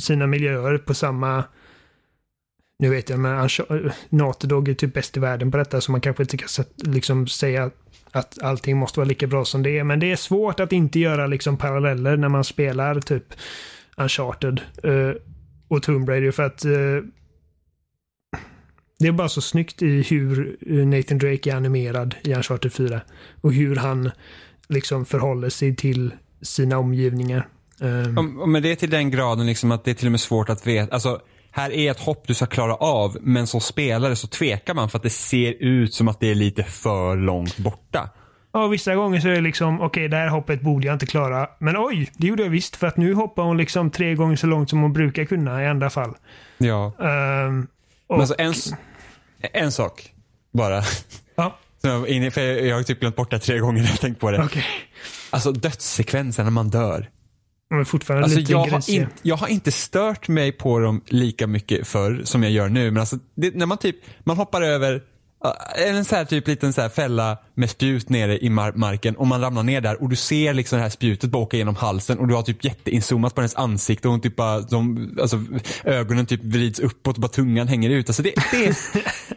B: sina miljöer på samma... Nu vet jag, men Unch- är typ bäst i världen på detta så man kanske inte kan liksom säga att allting måste vara lika bra som det är. Men det är svårt att inte göra liksom paralleller när man spelar typ Uncharted uh, och Tomb Raider för att uh, Det är bara så snyggt i hur eh, Nathan Drake är animerad i Uncharted 4. Och hur han liksom förhåller sig till sina omgivningar. Um,
C: om, men det är till den graden liksom att det är till och med svårt att veta. Alltså, här är ett hopp du ska klara av, men som spelare så tvekar man för att det ser ut som att det är lite för långt borta.
B: Ja, vissa gånger så är det liksom, okej, okay, det här hoppet borde jag inte klara. Men oj, det gjorde jag visst. För att nu hoppar hon liksom tre gånger så långt som hon brukar kunna i andra fall.
C: Ja. Um, och... Men alltså en, en sak bara.
B: Ja.
C: jag, för jag har typ glömt bort det tre gånger när jag tänkt på det.
B: Okay.
C: Alltså dödssekvensen när man dör.
B: Men fortfarande
C: alltså,
B: lite
C: jag, har in, jag har inte stört mig på dem lika mycket förr som jag gör nu. Men alltså, det, när man typ, man hoppar över en så här typ liten så här fälla med spjut nere i mar marken och man ramlar ner där och du ser liksom det här spjutet bara åka genom halsen och du har typ jätteinzoomat på hennes ansikte och hon typ bara, de, alltså, ögonen typ vrids uppåt och bara tungan hänger ut. Alltså det, det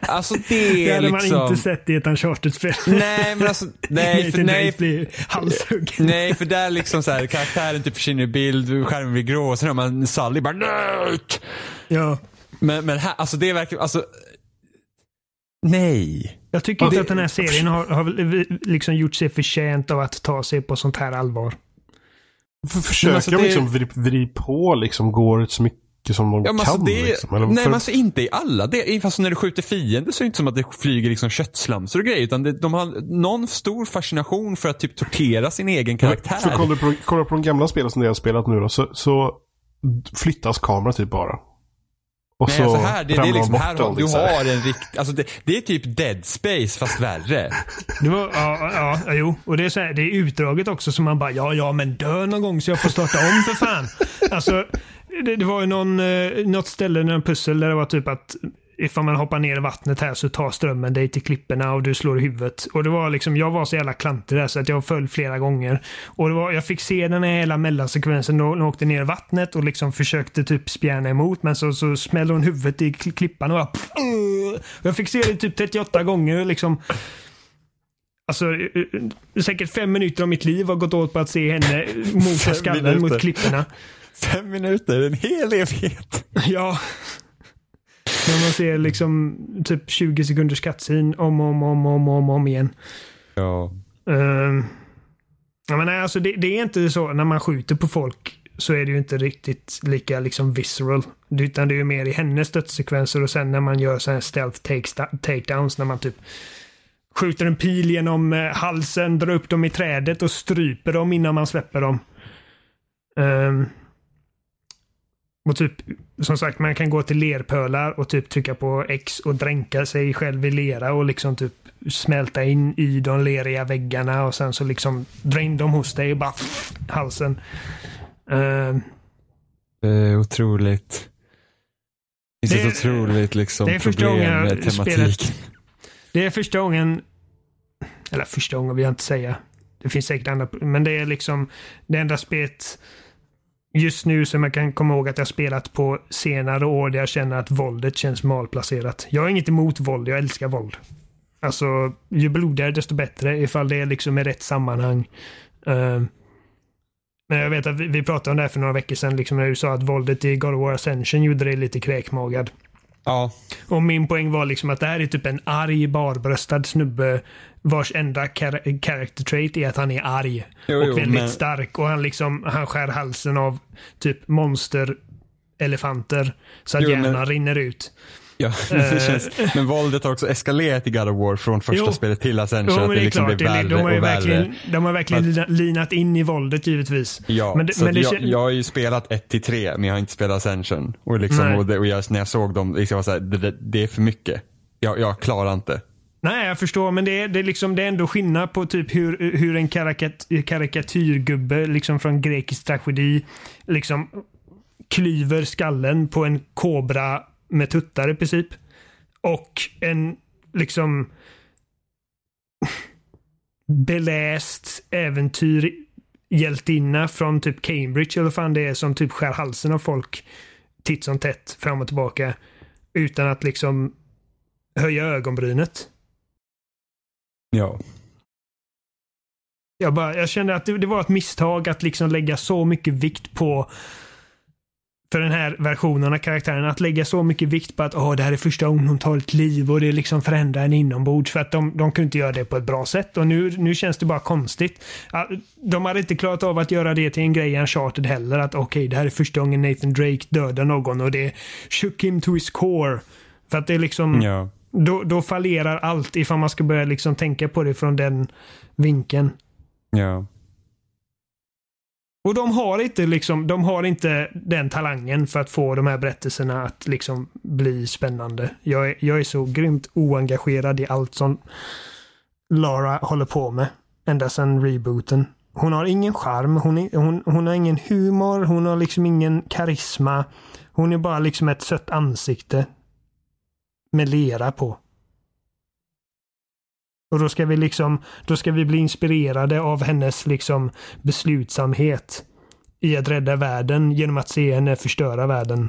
C: alltså det är
B: Det hade
C: liksom...
B: man inte sett i ett Uncharted-spel.
C: Nej men alltså, nej för, nej,
B: halshuggen.
C: nej för där liksom så här, karaktären typ försvinner i bild, skärmen blir grå och sen har man Sally bara Nöt!
B: Ja.
C: Men, men här, alltså det är verkligen, alltså Nej.
B: Jag tycker inte det... att den här serien har, har liksom gjort sig förtjänt av att ta sig på sånt här allvar.
A: För försöker alltså, de liksom vrida vrid på liksom, går så mycket som de ja, kan? Alltså det, liksom,
C: eller,
A: nej,
C: för... men alltså inte i alla. Det, fast när du skjuter fiender så är det inte som att det flyger liksom köttslamsor och grejer. Utan det, de har någon stor fascination för att typ tortera sin egen karaktär.
A: För kollar du på, kollar på de gamla spelen som jag har spelat nu då, så, så flyttas kameran typ bara.
C: Och Nej, så alltså här, det, det är liksom, här har, du har en rikt, alltså det, det, är typ Dead Space fast värre.
B: Det var, ja, ja, ja, jo. Och det är, så här, det är utdraget också som man bara, ja, ja, men dö någon gång så jag får starta om för fan. Alltså, det, det var ju någon, eh, något ställe, en pussel där det var typ att ifall man hoppar ner i vattnet här så tar strömmen dig till klipporna och du slår i huvudet. Och det var liksom, jag var så jävla klantig där så att jag föll flera gånger. Och det var, jag fick se den här hela mellansekvensen då hon åkte ner i vattnet och liksom försökte typ spjärna emot men så, så smällde hon huvudet i klippan och bara, Jag fick se det typ 38 gånger liksom. Alltså, säkert fem minuter av mitt liv har gått åt på att se henne mota skallen mot klipporna.
C: Fem minuter, en hel evighet.
B: Ja. När man ser liksom typ 20 sekunders cutscene om och om, om, om, om, om igen.
C: Ja.
B: Uh, jag menar, alltså det, det, är inte så när man skjuter på folk så är det ju inte riktigt lika liksom visceral. Utan det är ju mer i hennes dödssekvenser och sen när man gör så här stealth takedowns när man typ skjuter en pil genom eh, halsen, drar upp dem i trädet och stryper dem innan man släpper dem. Um, och typ, som sagt, man kan gå till lerpölar och typ trycka på X och dränka sig själv i lera och liksom typ smälta in i de leriga väggarna och sen så liksom dra in dem hos dig och bara halsen. Uh,
C: det är otroligt. Det finns ett otroligt liksom det är problem med tematik. Spelet,
B: det är första gången, eller första gången vill jag inte säga. Det finns säkert andra, men det är liksom det enda spelet just nu som jag kan komma ihåg att jag spelat på senare år där jag känner att våldet känns malplacerat. Jag har inget emot våld, jag älskar våld. Alltså, ju blodigare desto bättre ifall det är liksom i rätt sammanhang. Uh, men jag vet att vi, vi, pratade om det här för några veckor sedan, liksom när du sa att våldet i God of War Ascension gjorde dig lite kräkmagad.
C: Ja.
B: Och min poäng var liksom att det här är typ en arg barbröstad snubbe vars enda char character trait är att han är arg. Jo, och jo, väldigt men... stark. Och han liksom, han skär halsen av typ monsterelefanter så att jo, hjärnan men... rinner ut.
C: Ja, det känns, men våldet har också eskalerat i God of War från första jo. spelet till Ascension. Jo,
B: men det, är liksom klart, blir värre de har och verkligen, De har verkligen att, linat in i våldet givetvis.
C: Ja, men det, så men det, jag, jag har ju spelat 1 till 3 men jag har inte spelat Ascension. Och, liksom, och, det, och jag, när jag såg dem, liksom, var så här, det, det, är för mycket. Jag, jag klarar inte.
B: Nej, jag förstår, men det är, det är, liksom, det är ändå skillnad på typ hur, hur en karikat, karikatyrgubbe liksom från grekisk tragedi liksom klyver skallen på en kobra med tuttar i princip. Och en liksom beläst äventyrhjältinna från typ Cambridge eller vad fan det är som typ skär halsen av folk titt som tätt fram och tillbaka. Utan att liksom höja ögonbrynet.
C: Ja.
B: Jag, bara, jag kände att det, det, var ett misstag att liksom lägga så mycket vikt på för den här versionen av karaktären att lägga så mycket vikt på att oh, det här är första gången hon tar ett liv och det liksom förändrar en inombords för att de, de kunde inte göra det på ett bra sätt och nu, nu känns det bara konstigt. De hade inte klarat av att göra det till en grej i Uncharted heller att okej, okay, det här är första gången Nathan Drake dödar någon och det shook him to his core. För att det är liksom ja. Då, då fallerar allt ifall man ska börja liksom tänka på det från den vinkeln.
C: Ja.
B: Och de har inte liksom, de har inte den talangen för att få de här berättelserna att liksom bli spännande. Jag är, jag är så grymt oengagerad i allt som Lara håller på med. Ända sedan rebooten. Hon har ingen charm, hon, är, hon, hon har ingen humor, hon har liksom ingen karisma. Hon är bara liksom ett sött ansikte. Med lera på. Och då ska vi liksom, då ska vi bli inspirerade av hennes liksom beslutsamhet i att rädda världen genom att se henne förstöra världen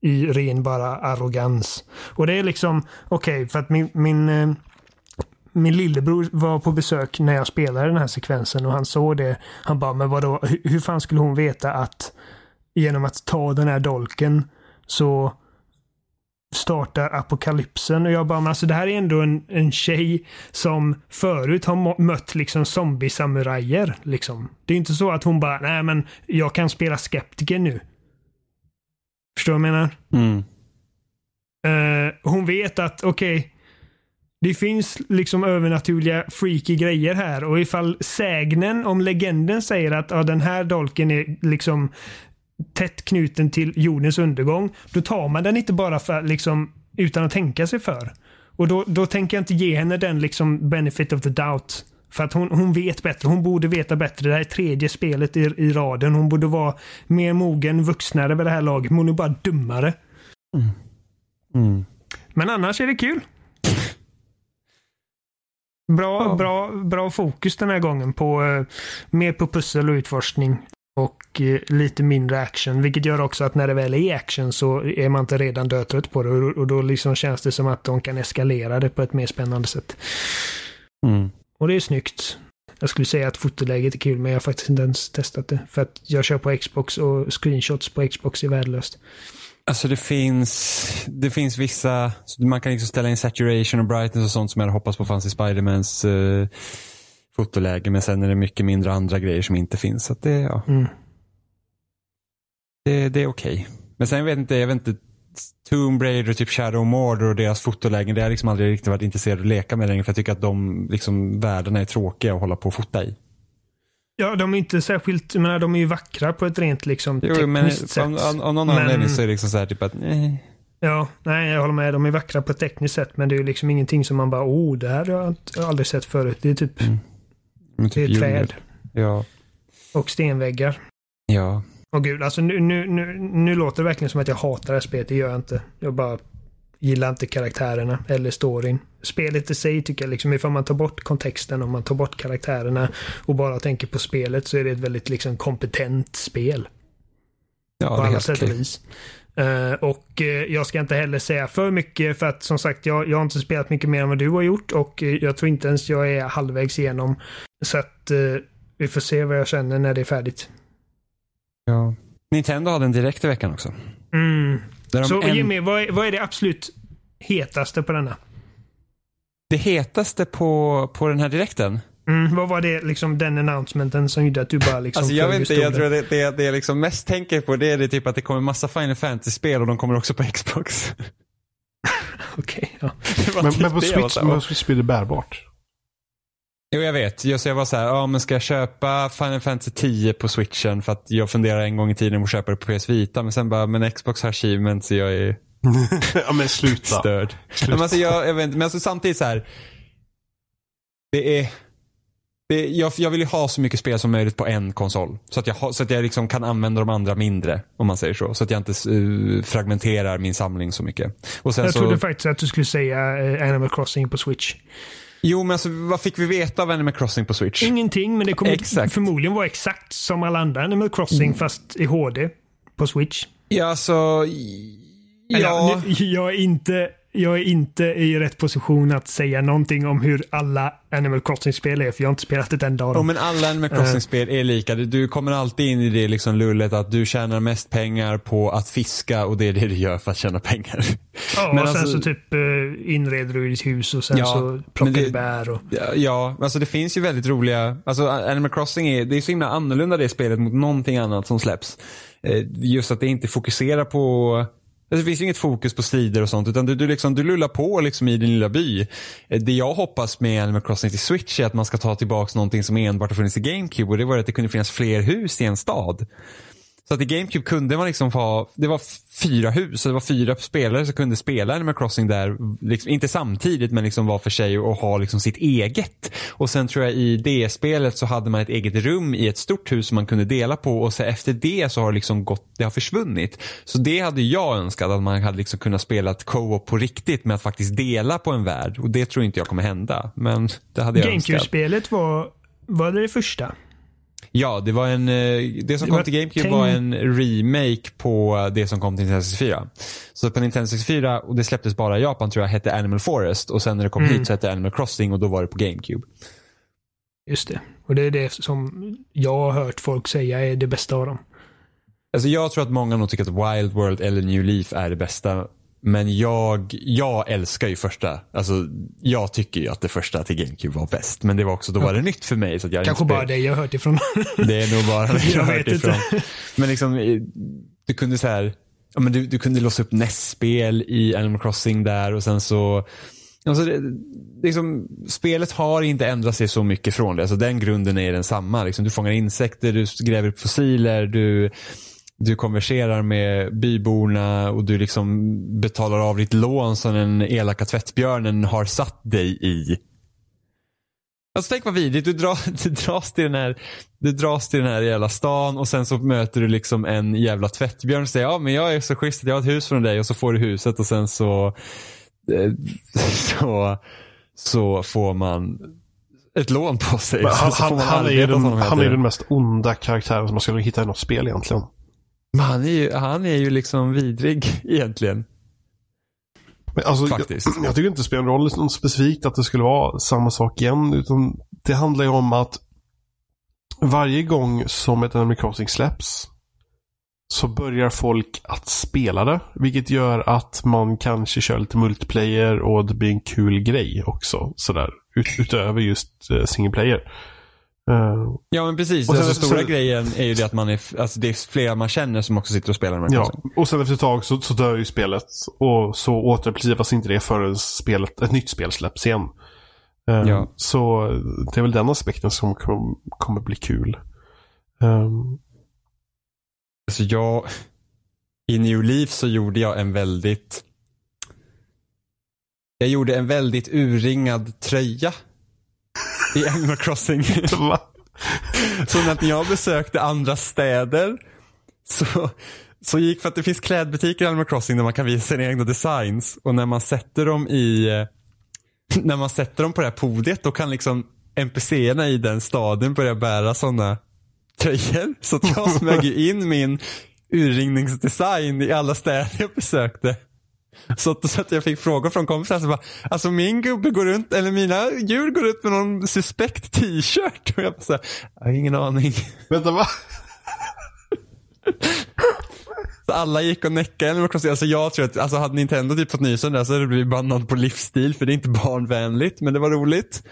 B: i ren bara arrogans. Och det är liksom, okej, okay, för att min, min, eh, min lillebror var på besök när jag spelade den här sekvensen och han såg det. Han bara, men vadå, hur fan skulle hon veta att genom att ta den här dolken så startar apokalypsen. Och jag bara, men alltså det här är ändå en, en tjej som förut har mött liksom zombie-samurajer. Liksom. Det är inte så att hon bara, nej men jag kan spela skeptiker nu. Förstår du vad jag menar?
C: Mm.
B: Uh, hon vet att, okej, okay, det finns liksom övernaturliga freaky grejer här och ifall sägnen om legenden säger att ja, den här dolken är liksom tätt knuten till jordens undergång, då tar man den inte bara för, liksom, utan att tänka sig för. Och då, då tänker jag inte ge henne den liksom benefit of the doubt. För att hon, hon vet bättre. Hon borde veta bättre. Det här är tredje spelet i, i raden. Hon borde vara mer mogen, vuxnare vid det här laget. Men hon är bara dummare.
C: Mm. Mm.
B: Men annars är det kul. Bra, oh. bra, bra fokus den här gången på uh, mer på pussel och utforskning och eh, lite mindre action. Vilket gör också att när det väl är action så är man inte redan dötrött på det och då liksom känns det som att de kan eskalera det på ett mer spännande sätt.
C: Mm.
B: Och det är snyggt. Jag skulle säga att fotoläget är kul men jag har faktiskt inte ens testat det. För att jag kör på Xbox och screenshots på Xbox är värdelöst.
C: Alltså det finns, det finns vissa, man kan liksom ställa in saturation och brightness och sånt som jag hade hoppats på fanns i Spidermans uh, fotoläge men sen är det mycket mindre andra grejer som inte finns. Så det, ja.
B: Mm.
C: Det, det är okej. Okay. Men sen vet inte, jag vet inte Tomb Raider och typ Shadow Mordor och deras fotolägen, det har jag liksom aldrig riktigt varit intresserad av att leka med längre för jag tycker att de liksom, värdena är tråkiga att hålla på och fota i.
B: Ja, de är inte särskilt, jag menar, de är ju vackra på ett rent liksom
C: jo, tekniskt men, sätt. Av, av någon men... anledning så är det liksom så här typ att, nej.
B: Ja, nej jag håller med. De är vackra på ett tekniskt sätt men det är ju liksom ingenting som man bara, oh, det här har jag aldrig sett förut. Det är typ mm.
C: Typ
B: det är träd.
C: Ja.
B: Och stenväggar.
C: Ja.
B: Åh gud, alltså nu, nu, nu, nu låter det verkligen som att jag hatar det här spelet. Det gör jag inte. Jag bara gillar inte karaktärerna eller storyn. Spelet i sig tycker jag liksom, ifall man tar bort kontexten, om man tar bort karaktärerna och bara tänker på spelet så är det ett väldigt liksom kompetent spel.
C: Ja, på alla sätt och vis.
B: Uh, och uh, jag ska inte heller säga för mycket för att som sagt jag, jag har inte spelat mycket mer än vad du har gjort och uh, jag tror inte ens jag är halvvägs igenom. Så att vi får se vad jag känner när det är färdigt.
C: Ja. Nintendo hade en direkt i veckan också.
B: Mm. De Så en... Jimmy, vad är, vad är det absolut hetaste på denna?
C: Det hetaste på, på den här direkten?
B: Mm, vad var det, liksom den announcementen som gjorde att du bara liksom
C: Alltså jag vet inte, jag tror det, det, det jag liksom mest tänker på det är det typ att det kommer massa Final Fantasy-spel och de kommer också på Xbox.
B: Okej, okay,
A: ja. Men, men på Switch, på Switch blir det bärbart.
C: Jo, jag vet. Just jag var så här, ja men ska jag köpa Final Fantasy 10 på switchen för att jag funderar en gång i tiden på att köpa det på PS Vita. Men sen bara, men Xbox har achievements så jag är
A: ja men sluta.
C: störd. sluta. Men, alltså, jag, jag vet inte, men alltså, samtidigt så här. Det är det, jag, jag vill ju ha så mycket spel som möjligt på en konsol. Så att jag, så att jag liksom kan använda de andra mindre, om man säger så. Så att jag inte uh, fragmenterar min samling så mycket.
B: Och sen jag så, trodde faktiskt att du skulle säga uh, Animal Crossing på Switch.
C: Jo, men alltså, vad fick vi veta av Animal Crossing på Switch?
B: Ingenting, men det kommer exakt. förmodligen vara exakt som alla andra Animal Crossing, mm. fast i HD på Switch.
C: Ja, alltså... Ja.
B: Eller, jag är inte jag är inte i rätt position att säga någonting om hur alla Animal Crossing-spel är, för jag har inte spelat ett enda av
C: Oh,
B: dem.
C: men alla Animal Crossing-spel är lika. Du- kommer alltid in i det liksom lullet att du tjänar mest pengar på att fiska och det är det du gör för att tjäna pengar.
B: Ja,
C: men
B: och sen
C: alltså-
B: så typ eh, inreder du ditt hus och sen
C: Ja,
B: så plockar
C: det-
B: du bär och...
C: Ja, alltså det finns ju väldigt roliga, alltså Animal Crossing är, det är så himla annorlunda det spelet mot någonting annat som släpps. Eh, Just att det inte fokuserar på, Alltså, det finns inget fokus på strider och sånt utan du, du, liksom, du lullar på liksom i din lilla by. Eh, det jag hoppas med Animal Crossing till Switch är att man ska ta tillbaka någonting som enbart har funnits i GameCube och det var att det kunde finnas fler hus i en stad. Så att i GameCube kunde man liksom ha, det var fyra hus och det var fyra spelare som kunde spela Animal Crossing där, liksom, inte samtidigt men liksom var för sig och ha liksom sitt eget. Och sen tror jag i det spelet så hade man ett eget rum i ett stort hus som man kunde dela på och så efter det så har det liksom gått, det har försvunnit. Så det hade jag önskat att man hade liksom kunnat spela ett co-op på riktigt med att faktiskt dela på en värld och det tror inte jag kommer hända. Men det hade jag önskat.
B: GameCube-spelet var, var det det första?
C: Ja, det var en, eh, det som
B: Det
C: kom till GameCube var en remake på det som kom till Nintendo 64. Så på Nintendo 64, och det släpptes bara i Japan tror jag, hette Animal Forest och sen när det kom
B: Mm.
C: hit så hette Animal Crossing och då var det på GameCube.
B: Just det. Och det är det som jag har hört folk säga är det bästa av dem.
C: Alltså jag tror att många nog tycker att Wild World eller New Leaf är det bästa. Men jag, jag älskar ju första. Alltså jag tycker ju att det första till GameCube var bäst. Men det var också, då var det nytt för mig. Så jag
B: Kanske
C: inte
B: bara det jag har hört ifrån.
C: Det är nog bara det jag
B: Jag
C: hört ifrån.
B: inte.
C: Men liksom, eh, du kunde så här, ja, men du, du kunde låsa upp NES-spel i Animal Crossing där och sen så Alltså det, liksom, spelet har inte ändrat sig så mycket från det. Alltså den grunden är densamma. Liksom, du fångar insekter, du gräver upp fossiler, du, du konverserar med byborna och du liksom betalar av ditt lån som den elaka tvättbjörnen har satt dig i. Alltså tänk vad vidrigt. Du, drar, du, dras till den här, du dras till den här jävla stan och sen så möter du liksom en jävla tvättbjörn och säger ja men jag är så schysst att jag har ett hus från dig och så får du huset och sen så eh, så, så får man ett lån på sig.
A: Han, han, han, är den, han är den mest onda karaktären som man skulle hitta i något spel egentligen.
C: Men han är ju, han är ju liksom vidrig egentligen.
A: Men alltså,
C: Faktiskt.
A: Jag, jag tycker inte det spelar någon roll något specifikt att det skulle vara samma sak igen. Utan det handlar ju om att varje gång som ett Animal Crossing släpps så börjar folk att spela det. Vilket gör att man kanske kör lite multiplayer och det blir en kul grej också. Sådär. Ut, utöver just uh, single player. Eh,
C: Ja men precis.
A: Och sen-
C: alltså, stora
A: sen-
C: grejen är ju det att man är, alltså, det är flera man känner som också sitter och spelar med
A: Ja, och sen efter ett tag så, så dör ju spelet. Och så återupplivas inte det förrän spelet, ett nytt spel släpps igen. Eh,
C: Ja.
A: Så det är väl den aspekten som kom, kommer bli kul. Um,
C: Alltså jag, i New Leaf så gjorde jag en väldigt, jag gjorde en väldigt urringad tröja i Animal Crossing. Så när jag besökte andra städer så, så gick, för att det finns klädbutiker i Animal Crossing där man kan visa sina egna designs och när man sätter dem i, eh, när man sätter dem på det här podiet då kan liksom NPCerna i den staden börja bära sådana tröjor. Så att jag smög in min urringningsdesign i alla städer jag besökte. Så att, så att jag fick frågor från kompisar som bara, alltså min gubbe går runt, eller mina djur går ut med någon suspekt t-shirt. Och jag bara så här, jag har ingen aning.
A: Vänta, va?
C: Så alla gick och näckade Animal Crossing. Alltså jag tror att, alltså hade Nintendo typ fått nys om det så hade det blivit bannat på livsstil för det är inte barnvänligt. Men det var roligt.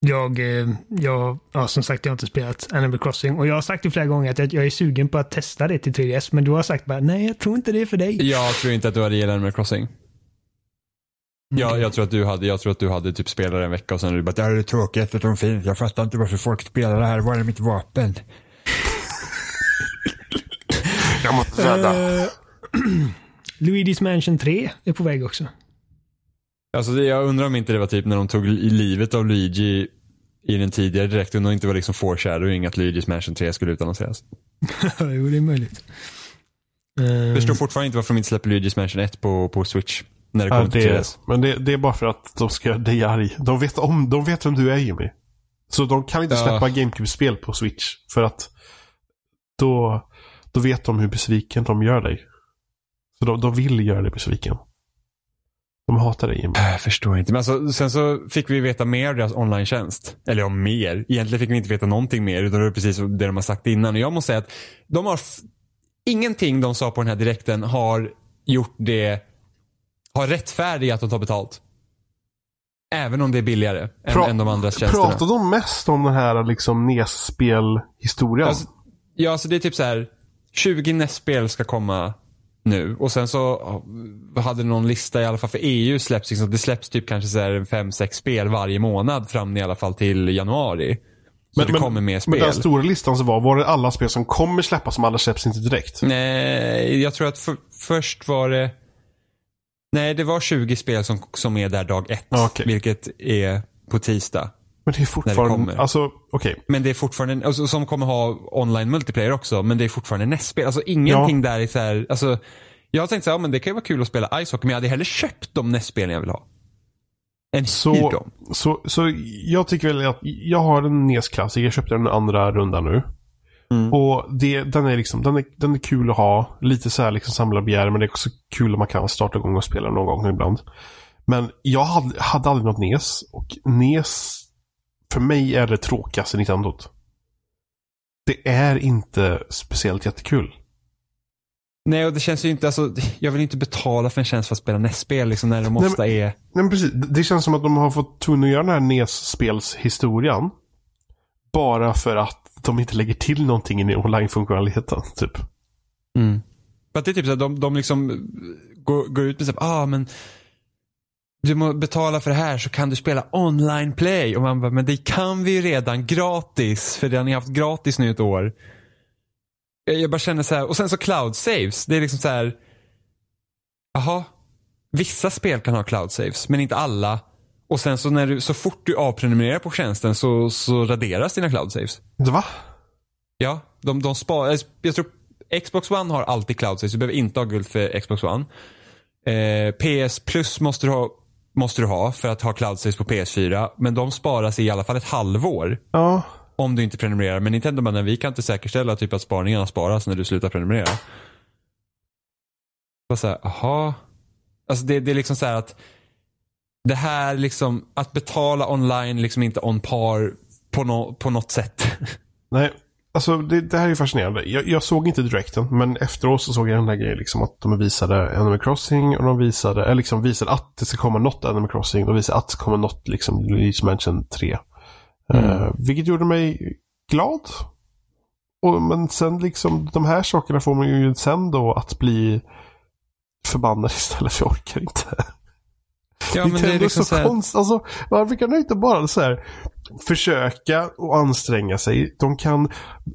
B: Jag, eh, jag, ja som sagt, jag har inte spelat Animal Crossing och jag har sagt det flera gånger att jag, är sugen på att testa det till 3DS, men du har sagt bara nej, jag tror inte det är för dig.
C: Jag tror inte att du hade gillat Animal Crossing. Jag, jag, tror att du hade, jag tror att du hade typ spelat en vecka och sen du bara, det här är tråkigt att de finns. Jag fattar inte varför folk spelar det här. Var är mitt vapen?
A: Jag måste rädda.
B: Eh, Luigi's Mansion 3 är på väg också.
C: Alltså jag undrar om inte det var typ när de tog i livet av Luigi i den tidigare direkt. Undrar om inte det var liksom foreshadowing att Luigi's Mansion 3 skulle utannonseras.
B: jo, det är möjligt. Eh,
C: Jag förstår fortfarande inte varför de inte släpper Luigi's Mansion 1 på, på Switch. När det
A: Ja,
C: kommer till
A: det,
C: 3DS.
A: men det, det är bara för att de ska göra dig arg. De vet, om, de vet vem du är Jimmy. Så de kan inte
C: Ja.
A: släppa GameCube-spel på Switch. För att då, då vet de hur besviken de gör dig. Så de, de vill göra dig besviken. De hatar dig Jimmy.
C: Jag förstår inte. Men alltså, sen så fick vi veta mer av deras online-tjänst. Eller om mer. Egentligen fick vi inte veta någonting mer. Utan det är precis det de har sagt innan. Och jag måste säga att de har... Ingenting de sa på den här direkten har gjort det... Har rättfärdigat att de tar betalt. Även om det är billigare än,
A: Pra-
C: än de andra tjänsterna.
A: Pratar de mest om den här liksom NES-spel-historien?
C: Alltså, ja, alltså det är typ så här. 20 NES-spel ska komma nu. Och sen så hade någon lista i alla fall för EU släpps. Liksom, det släpps typ kanske så här 5-6 spel varje månad fram i alla fall till januari. Så det kommer mer spel.
A: Men den stora listan så var, var det alla spel som kommer släppas som alla släpps inte direkt?
C: Nej, jag tror att för, först var det... Nej, det var 20 spel som, som är där dag ett.
A: Ja, okej.
C: Vilket är på tisdag.
A: Men det är fortfarande,
C: kommer.
A: alltså okej.
C: Men det är fortfarande, alltså, som kommer ha online multiplayer också, men det är fortfarande NES-spel. Alltså ingenting där är så här, alltså, jag har tänkt så här, ja, men det kan ju vara kul att spela Ice Hockey, men jag hade hellre köpt de NES-spelen jag vill ha. Än
A: Så,
C: dem.
A: så, så jag tycker väl att jag har en NES-klassiker. Jag köpte den andra rundan nu.
C: Mm.
A: Och det, den, är liksom, den, är, den är kul att ha. Lite så här liksom samlarbegär men det är också kul om man kan starta igång och spela någon gång ibland. Men jag hade, hade aldrig något NES. Och NES, för mig är det tråkigaste Nintendot. Det är inte speciellt jättekul.
C: Nej, och det känns ju inte, alltså, jag vill inte betala för en tjänst för att spela NES-spel, liksom, när de
A: Nej,
C: ofta är...
A: Nej, men precis. Det känns som att de har fått tvungen att göra den här NES-spelshistorien. Bara för att de inte lägger till någonting i online-funktionaliteten. Typ.
C: Mm. För att det är typ så här, de, de liksom går, går ut med såhär, ah men du må betala för det här så kan du spela online play. Och man bara, men det kan vi ju redan gratis. För det har ni haft gratis nu ett år. Jag bara känner så här, och sen så cloud saves. Det är liksom så här, jaha, vissa spel kan ha cloud saves, men inte alla. Och sen så när du, så fort du avprenumererar på tjänsten så, så raderas dina cloud saves.
A: Va?
C: Ja, de, de sparar. Jag tror Xbox One har alltid cloud saves. Du behöver inte ha guld för Xbox One. Eh, PS Plus måste du, ha, måste du ha för att ha cloud saves på PS4. Men de sparas i alla fall ett halvår.
A: Ja.
C: Om du inte prenumererar. Men Nintendo nej, vi kan inte säkerställa typ att sparningarna sparas när du slutar prenumerera. Så så här, aha. Alltså det, det är liksom så här att det här liksom, att betala online liksom inte on par på, no, på något sätt.
A: Nej. Alltså det, det här är ju fascinerande. Jag, jag såg inte direkten, men efteråt så såg jag den där grejen liksom att de visade Animal Crossing och de visade, eller liksom visade att det ska komma något Animal Crossing. De visade att det kommer något liksom Luigi's Mansion 3. Eh, vilket gjorde mig glad. Och, men sen liksom, de här sakerna får man ju sen då att bli förbannad istället för jag orkar inte.
C: Ja, men det är liksom
A: så
C: så här,
A: konstigt. Alltså, varför kan de inte bara så här försöka och anstränga sig? De kan,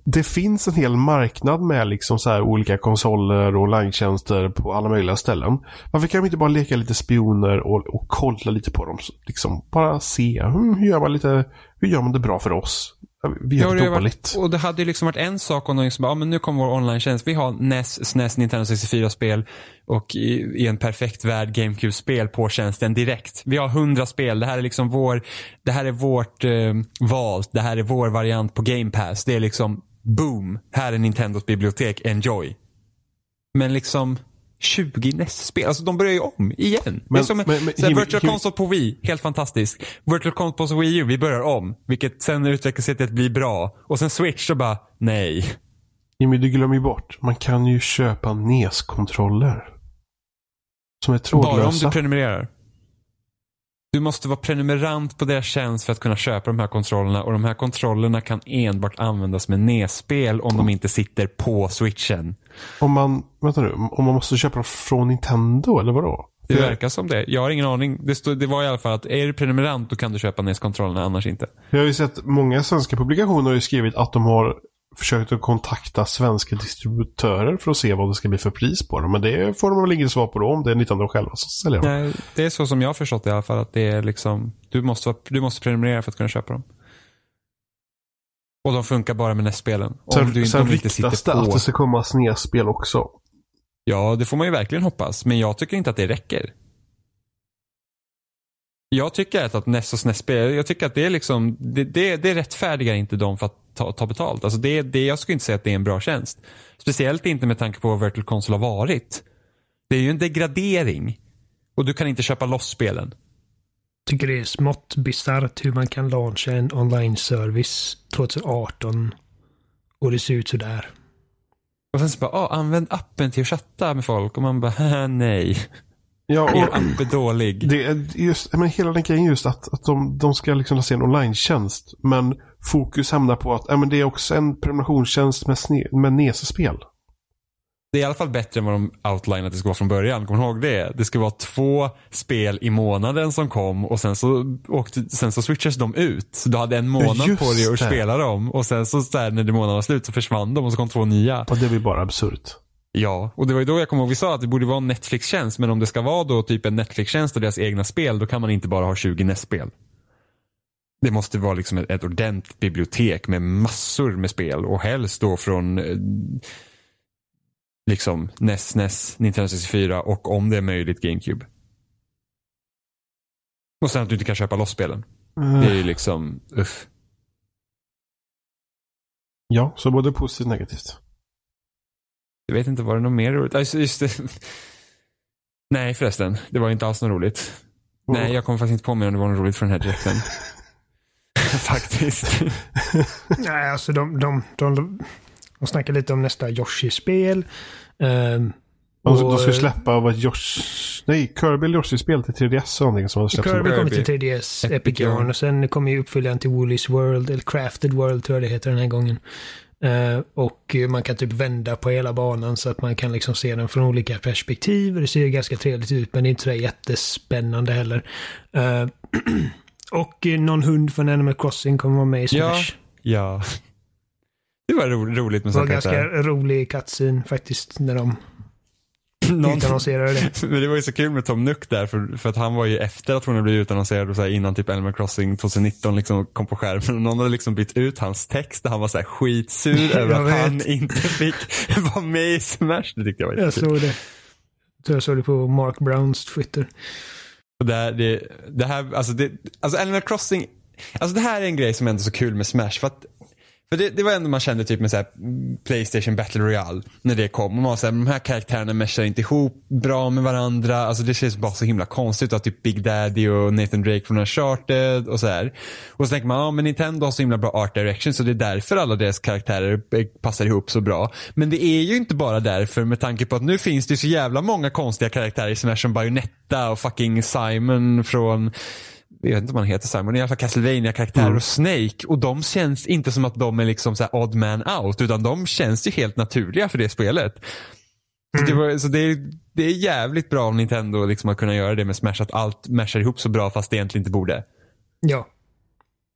A: det finns en hel marknad med liksom så här olika konsoler och online-tjänster på alla möjliga ställen. Varför kan de inte bara leka lite spioner och, och kolla lite på dem? Liksom bara se, hmm, hur gör man lite, hur gör man det bra för oss? Vi gör
C: det har
A: dåligt.
C: varit, och det hade ju liksom varit en sak om de liksom, ja men nu kommer vår online-tjänst. Vi har NES, SNES, Nintendo 64-spel och i, i en perfekt värld GameCube-spel på tjänsten direkt. Vi har hundra spel. Det här är liksom vår, det här är vårt eh, val. Det här är vår variant på Game Pass. Det är liksom boom. Här är Nintendos bibliotek. Enjoy. Men liksom 20 NES-spel. Alltså de börjar ju om igen. det är
A: Men-
C: som en
A: men- men Jimmy-
C: Virtual
A: Jimmy-
C: Console på Wii. Helt fantastiskt. Virtual Console på Wii U. Vi börjar om. Vilket sen utvecklar sig till att bli bra. Och sen Switch så bara, nej.
A: Jimmy, du glömmer ju bort. Man kan ju köpa NES-kontroller. Som är
C: Bara om
A: trådlösa.
C: du prenumererar. Du måste vara prenumerant på deras tjänst för att kunna köpa de här kontrollerna. Och de här kontrollerna kan enbart användas med NES-spel om de inte sitter på switchen.
A: Om man, vänta nu, om man måste köpa dem från Nintendo eller vadå?
C: Det verkar som det. Jag har ingen aning. Det, stod, det var i alla fall att är du prenumerant då kan du köpa NES-kontrollerna, annars inte.
A: Jag har ju sett många svenska publikationer har ju skrivit att de har försökt att kontakta svenska distributörer för att se vad det ska bli för pris på dem. Men det får de väl inget svar på då om det är Nintendo själva som säljer dem.
C: Nej, det är så som jag har förstått det i alla fall. Att det är liksom, du måste, du måste prenumerera för att kunna köpa dem. Och de funkar bara med NES-spelen. Om
A: Sen,
C: du
A: sen
C: de inte
A: ryktas
C: sitter
A: det att det ska komma SNES-spel också.
C: Ja, det får man ju verkligen hoppas. Men jag tycker inte att det räcker. Jag tycker att, att NES och SNES-spel, jag tycker att det är liksom, det, det, det rättfärdigar inte dem för att ta, ta betalt. Alltså det, det, jag skulle inte säga att det är en bra tjänst. Speciellt inte med tanke på vad Virtual Console har varit. Det är ju en degradering. Och du kan inte köpa loss spelen.
B: Tycker det är smått bisarrt hur man kan launcha en online-service 2018 och det ser ut sådär.
C: Och sen så bara, ah, använd appen till att chatta med folk. Och man bara, "Haha, nej.
A: Ja,
C: Er
A: och
C: app är dålig.
A: det är just, men hela den grejen just att, att de, de ska liksom lansera en online-tjänst. Men fokus hamnar på att ja, men det är också en prenumerationstjänst med, sne, med Nese-spel.
C: Det är i alla fall bättre än vad de outlinade att det ska vara från början. Kommer du ihåg det? Det ska vara två spel i månaden som kom och sen så, åkte, sen så switchades de ut. Så du hade en månad
A: just
C: på dig att spela dem och sen så där, när det månaden var slut så försvann de och så kom två nya.
A: Och det är ju bara absurt.
C: Ja, och det var ju då jag kommer ihåg vi sa att det borde vara en Netflix-tjänst men om det ska vara då typ en Netflix-tjänst och deras egna spel då kan man inte bara ha 20 NES-spel. Det måste vara liksom ett, ett ordentligt bibliotek med massor med spel och helst då från eh, liksom NES, NES, Nintendo 64 och om det är möjligt GameCube. Och sen att du inte kan köpa loss spelen. Det är ju liksom, uff.
A: Ja, så både positivt och negativt.
C: Jag vet inte, var det något mer roligt? Alltså, just det. Nej förresten, det var inte alls något roligt. Nej, jag kommer faktiskt inte på mig om det var något roligt för den här direkten. faktiskt.
B: Nej, alltså de, de, de, de snackar lite om nästa Yoshi-spel. Ehm,
A: Och de
B: och,
A: ska
B: eh,
A: släppa vad Josh... Nej, Kirby eller Yoshi-spel till 3DS och någonting som har släppts.
B: Kirby kommer till 3DS,
C: Epic
B: Epic Yarn och sen kommer ju uppföljaren till Woolies World, eller Crafted World tror jag det heter den här gången. Eh, och man kan typ vända på hela banan så att man kan liksom se den från olika perspektiv. Det ser ju ganska trevligt ut men det är inte så jättespännande heller. Eh, och någon hund från Animal Crossing kommer vara med i
C: Ja.
B: Smash.
C: ja. Det var ro roligt med
B: Det var ganska rolig cutscene faktiskt när de utannonserade det.
C: Men det var ju så kul med Tom Nook där för, för att han var ju efter att hon hade blivit utannonserad och så här, innan typ Animal Crossing 2019 liksom kom på skärmen och någon hade liksom bytt ut hans text där han var så här skitsur över att han inte fick vara med i Smash. Det tyckte jag var
B: Jag såg det. Så jag såg det på Mark Browns Twitter.
C: Och det, här, det, det här, alltså, det, alltså Animal Crossing, alltså det här är en grej som ändå är så kul med Smash. För att för det, det var ändå man kände typ med så här Playstation Battle Royale när det kom. Och man var så här, de här karaktärerna meshar inte ihop bra med varandra. Alltså det känns bara så himla konstigt att typ Big Daddy och Nathan Drake från Uncharted och så här. Och så tänker man, ja men Nintendo har så himla bra art direction så det är därför alla deras karaktärer passar ihop så bra. Men det är ju inte bara därför med tanke på att nu finns det så jävla många konstiga karaktärer i Smash som Bayonetta och fucking Simon från jag vet inte om han heter Simon, i alla fall castlevania karaktärer
A: Mm.
C: och Snake. Och de känns inte som att de är liksom så här odd man out, utan de känns ju helt naturliga för det spelet. Så, det, var, så det, är, det är jävligt bra av Nintendo liksom att kunna göra det med Smash, att allt mashar ihop så bra fast det egentligen inte borde.
B: Ja.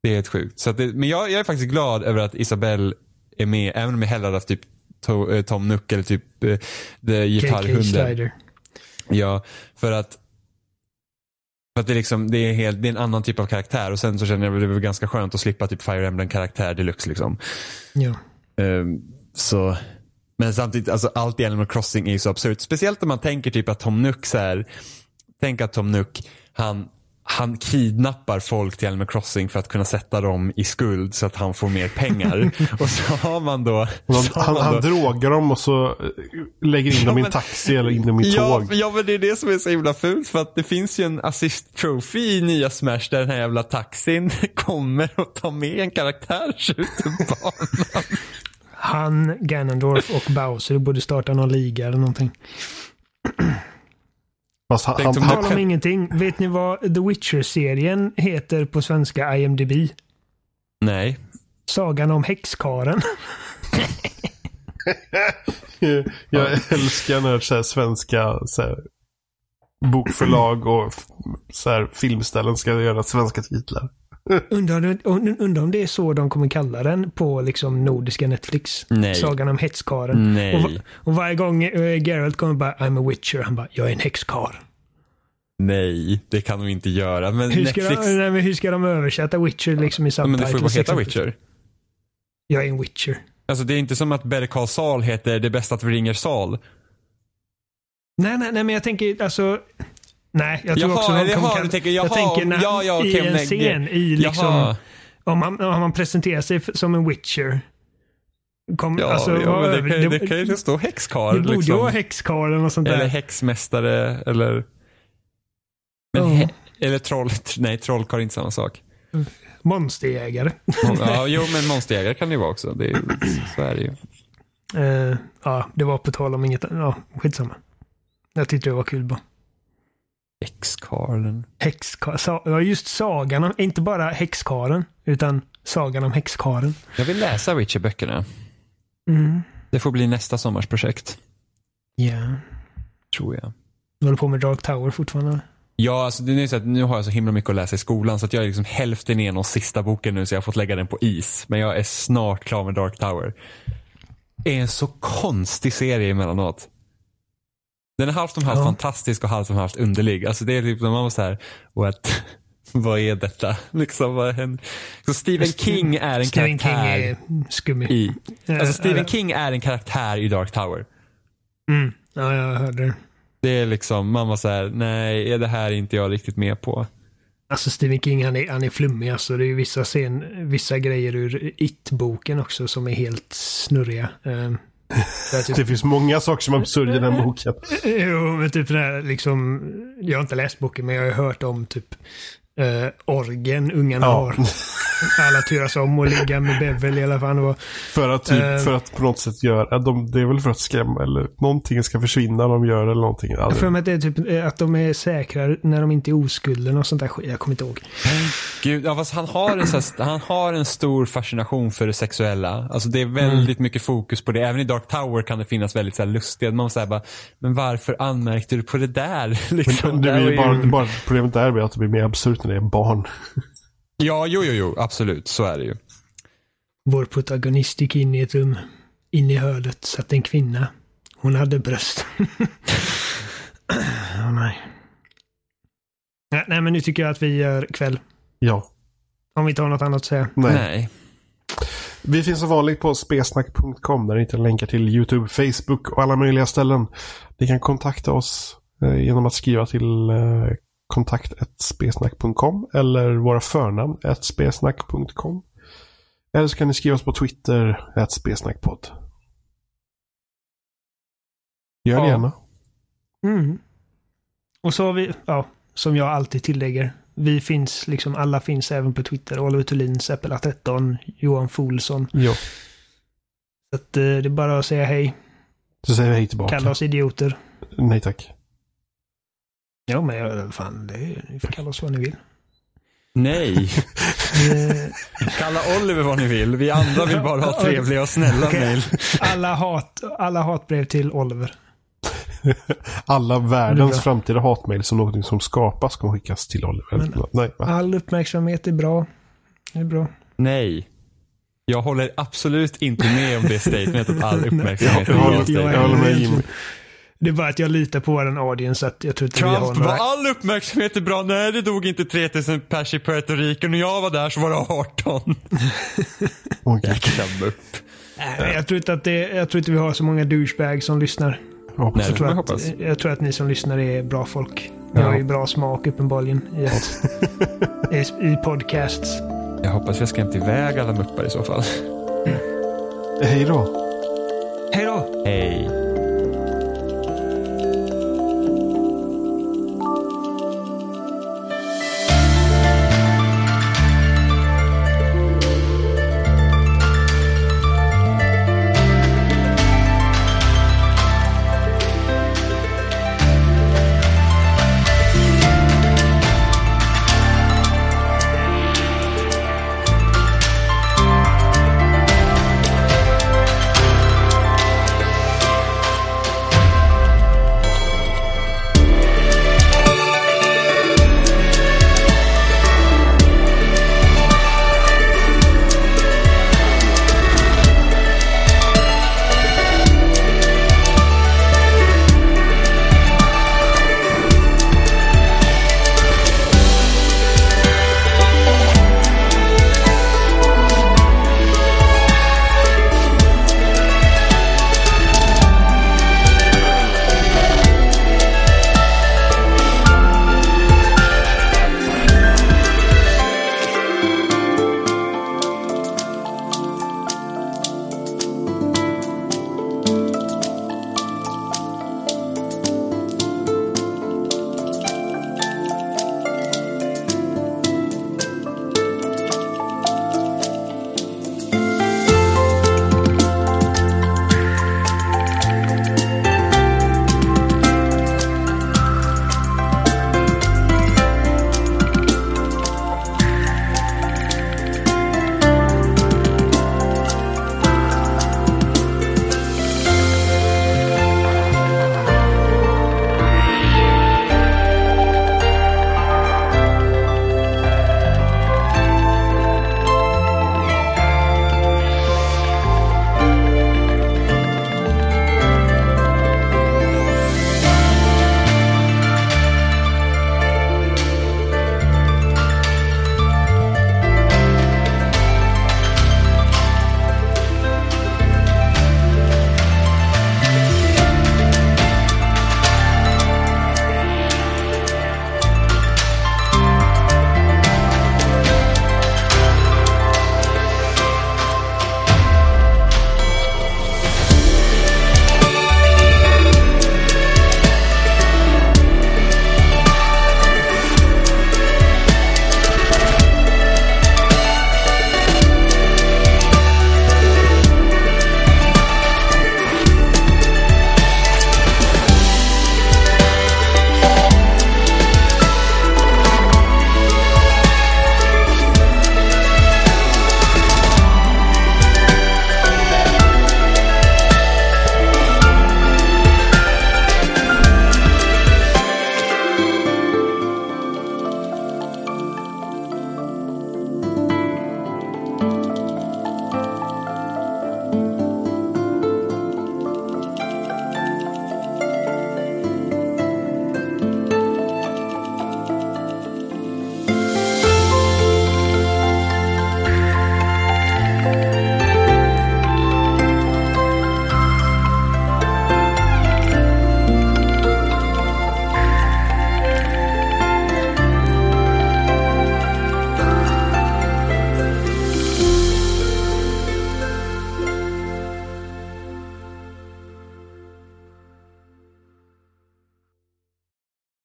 C: Det är helt sjukt. Så det, men jag, jag är faktiskt glad över att Isabelle är med, även om jag hellre hade haft typ To, eh, Tom Nook eller typ uh, gitarrhunden.
B: Slider.
C: Ja, för att att det, är liksom, det, är helt, det är en annan typ av karaktär och sen så känner jag att det var ganska skönt att slippa typ Fire Emblem karaktär deluxe liksom.
B: Ja.
C: Ehm, så, men samtidigt, alltså allt i Animal Crossing är ju så absurt. Speciellt om man tänker typ att Tom Nook så här, tänk att Tom Nook, han, han kidnappar folk till Animal Crossing för att kunna sätta dem i skuld så att han får mer pengar. och så har man då...
A: Han,
C: man
A: han
C: då-
A: drogar dem och så eh, lägger in
C: Ja,
A: dem i en taxi eller in dem i
C: Ja,
A: tåg.
C: ja, men det är det som är så himla fult för att det finns ju en assist trophy i nya Smash där den här jävla taxin kommer och tar med en karaktär ut ur banan.
B: Han, Ganondorf och Bowser borde starta någon liga eller någonting.
A: Fast han, han,
C: om
A: han,
B: om ingenting. Vet ni vad The Witcher-serien heter på svenska IMDB?
C: Nej.
B: Sagan om häxkaren.
A: jag älskar när så här, svenska så här, bokförlag och så här, filmställen ska göra svenska titlar.
B: Undrar, undrar om det är så de kommer kalla den på liksom nordiska Netflix.
C: Nej.
B: Sagan om häxkaren.
C: Nej.
B: Och, och varje gång uh, Geralt kommer bara I'm a witcher. Han bara jag är en häxkar.
C: Nej, det kan de inte göra. Men
B: Hur ska,
C: Netflix...
B: de, nej, men hur ska de översätta witcher liksom i
C: Ja, men det får ju bara
B: subtitles
C: heta? Witcher.
B: Jag är en witcher.
C: Alltså det är inte som att Better Call Saul heter Det bästa att vi ringer Saul.
B: Nej, nej, nej, men jag tänker alltså... Nej, jag tror
C: Jaha,
B: också de
C: eller
B: kommer
C: du tänker,
B: Jag
C: jaha,
B: tänker när,
C: ja, ja,
B: i en scen i liksom... Om man, om man presenterar sig som en witcher. Kom,
C: Ja,
B: alltså,
C: ja det
B: över-
C: kan, ju-
B: det-
C: det kan ju stå häxkarl.
B: Det borde
C: liksom.
B: vara häxkarlen och sånt
C: Eller
B: där.
C: häxmästare eller... Men
B: Ja.
C: he- eller troll, nej trollkarl är inte samma sak.
B: Monsterjägare.
C: ja, jo men monsterjägare kan det ju vara också. Det är, så är det ju.
B: Eh, ja, det var på tal om inget Ja, skitsamma. Jag tyckte det var kul bara.
C: X-karlen.
B: Häxka- sa- ja, just sagan om, inte bara häxkaren, utan sagan om häxkaren.
C: Jag vill läsa Witcher-böckerna.
B: Mm.
C: Det får bli nästa sommars projekt.
B: Ja.
C: Tror jag.
B: Du håller på med Dark Tower fortfarande?
C: Ja, alltså det är så att nu har jag så himla mycket att läsa i skolan så att jag är liksom hälften igenom sista boken nu så jag har fått lägga den på is. Men jag är snart klar med Dark Tower. Det är en så konstig serie emellanåt. Den är halvt om halvt
B: Ja.
C: fantastisk och halvt om halvt underlig. Alltså det är typ när man var så här, what? vad är detta? Liksom, vad händer? Så Stephen King är en
B: Stephen King
C: karaktär
B: är skummig.
C: i... Alltså Stephen King är en karaktär i Dark Tower.
B: Mm. Ja, jag hörde det.
C: Det är liksom, man var så här, nej, är det här inte jag riktigt med på?
B: Alltså Stephen King han är, han är flummig alltså. Det är ju vissa, scen, vissa grejer ur It-boken också som är helt snurriga. Um,
A: Det finns många saker som är absurda i den boken.
B: Jo, men typ den här liksom, jag har inte läst boken men jag har hört om typ uh, orgen ungarna
A: Ja.
B: har. Alla turas om att ligga med Bevel i alla fall. Och,
A: För att, typ,
B: Eh.
A: för att på något sätt göra, de, det är väl för att skrämma eller någonting ska försvinna de gör eller någonting. Ja,
B: jag
A: det-
B: för mig att det är typ eh, att de är säkra när de inte är oskulden och sånt där skit. Jag kommer inte ihåg.
C: Gud, ja, fast han, har en, här, han har en stor fascination för det sexuella. Alltså det är väldigt mycket fokus på det. Även i Dark Tower kan det finnas väldigt så här, lustiga, man säger bara, men varför anmärkte du på det där? Liksom,
A: Men det ju
C: ju-
A: bara, det är bara, problemet där är att det blir mer absurt när det är barn.
C: Ja, jo, jo, jo, absolut, så är det ju.
B: Vår protagonist gick in i ett rum. In i hörnet satt en kvinna. Hon hade bröst. Åh nej. nej. Nej, men nu tycker jag att vi gör kväll.
A: Ja.
B: Om vi inte har något annat att säga.
A: Nej.
C: Nej.
A: Vi finns som vanligt på spesnack.com där ni hittar länkar till YouTube, Facebook och alla möjliga ställen. Ni kan kontakta oss eh, genom att skriva till kontakt.spesnack.com eller våra förnamn spesnack.com. Eller så kan ni skriva oss på Twitter, spesnackpodd. Gör det
C: Ja.
A: gärna.
B: Mm. Och så har vi, ja, som jag alltid tillägger. Vi finns, liksom alla finns även på Twitter. Oliver Thulin, Seppela13, Johan Folsson.
A: Jo.
B: Så att, eh, det är bara att säga hej.
A: Så säger vi hej tillbaka.
B: Kalla oss idioter.
A: Nej tack.
B: Ja, men jag- fan, det, ni får kalla oss vad ni vill.
C: Nej.
B: Eh,
C: Kalla Oliver vad ni vill. Vi andra vill bara ha trevliga och snälla
B: Okej.
C: mejl.
B: alla, hat, alla hatbrev till Oliver.
A: Alla
B: är
A: världens framtida hatmejl som någonting som skapas kommer skickas till Oliver.
B: Men-
A: Nej, va?
B: All uppmärksamhet är bra. Det är bra.
C: Nej. Jag håller absolut inte med om det statementet att all uppmärksamhet är bra
B: jag
A: håller med Jimmy.
B: Det är bara att jag litar på våran audience så att jag tror inte vi har
C: Trump,
B: några...
C: var all uppmärksamhet är bra? Nej, det dog inte 3000 pers i Puerto Rico. När jag var där så var det 18.
A: Okej.
C: Jäkla upp.
B: Nej, jag, tror inte att det, jag tror inte vi har så många douchebags som lyssnar.
A: Jag hoppas
C: Nej,
B: Jag tror, att,
C: hoppas.
B: jag tror att ni som lyssnar är bra folk. Ni
A: Ja.
B: har ju bra smak uppenbarligen i, att, i, i podcasts.
C: Jag hoppas vi har skrämt iväg alla muppar i så fall.
A: Hej då.
B: Hej då!
C: Hej.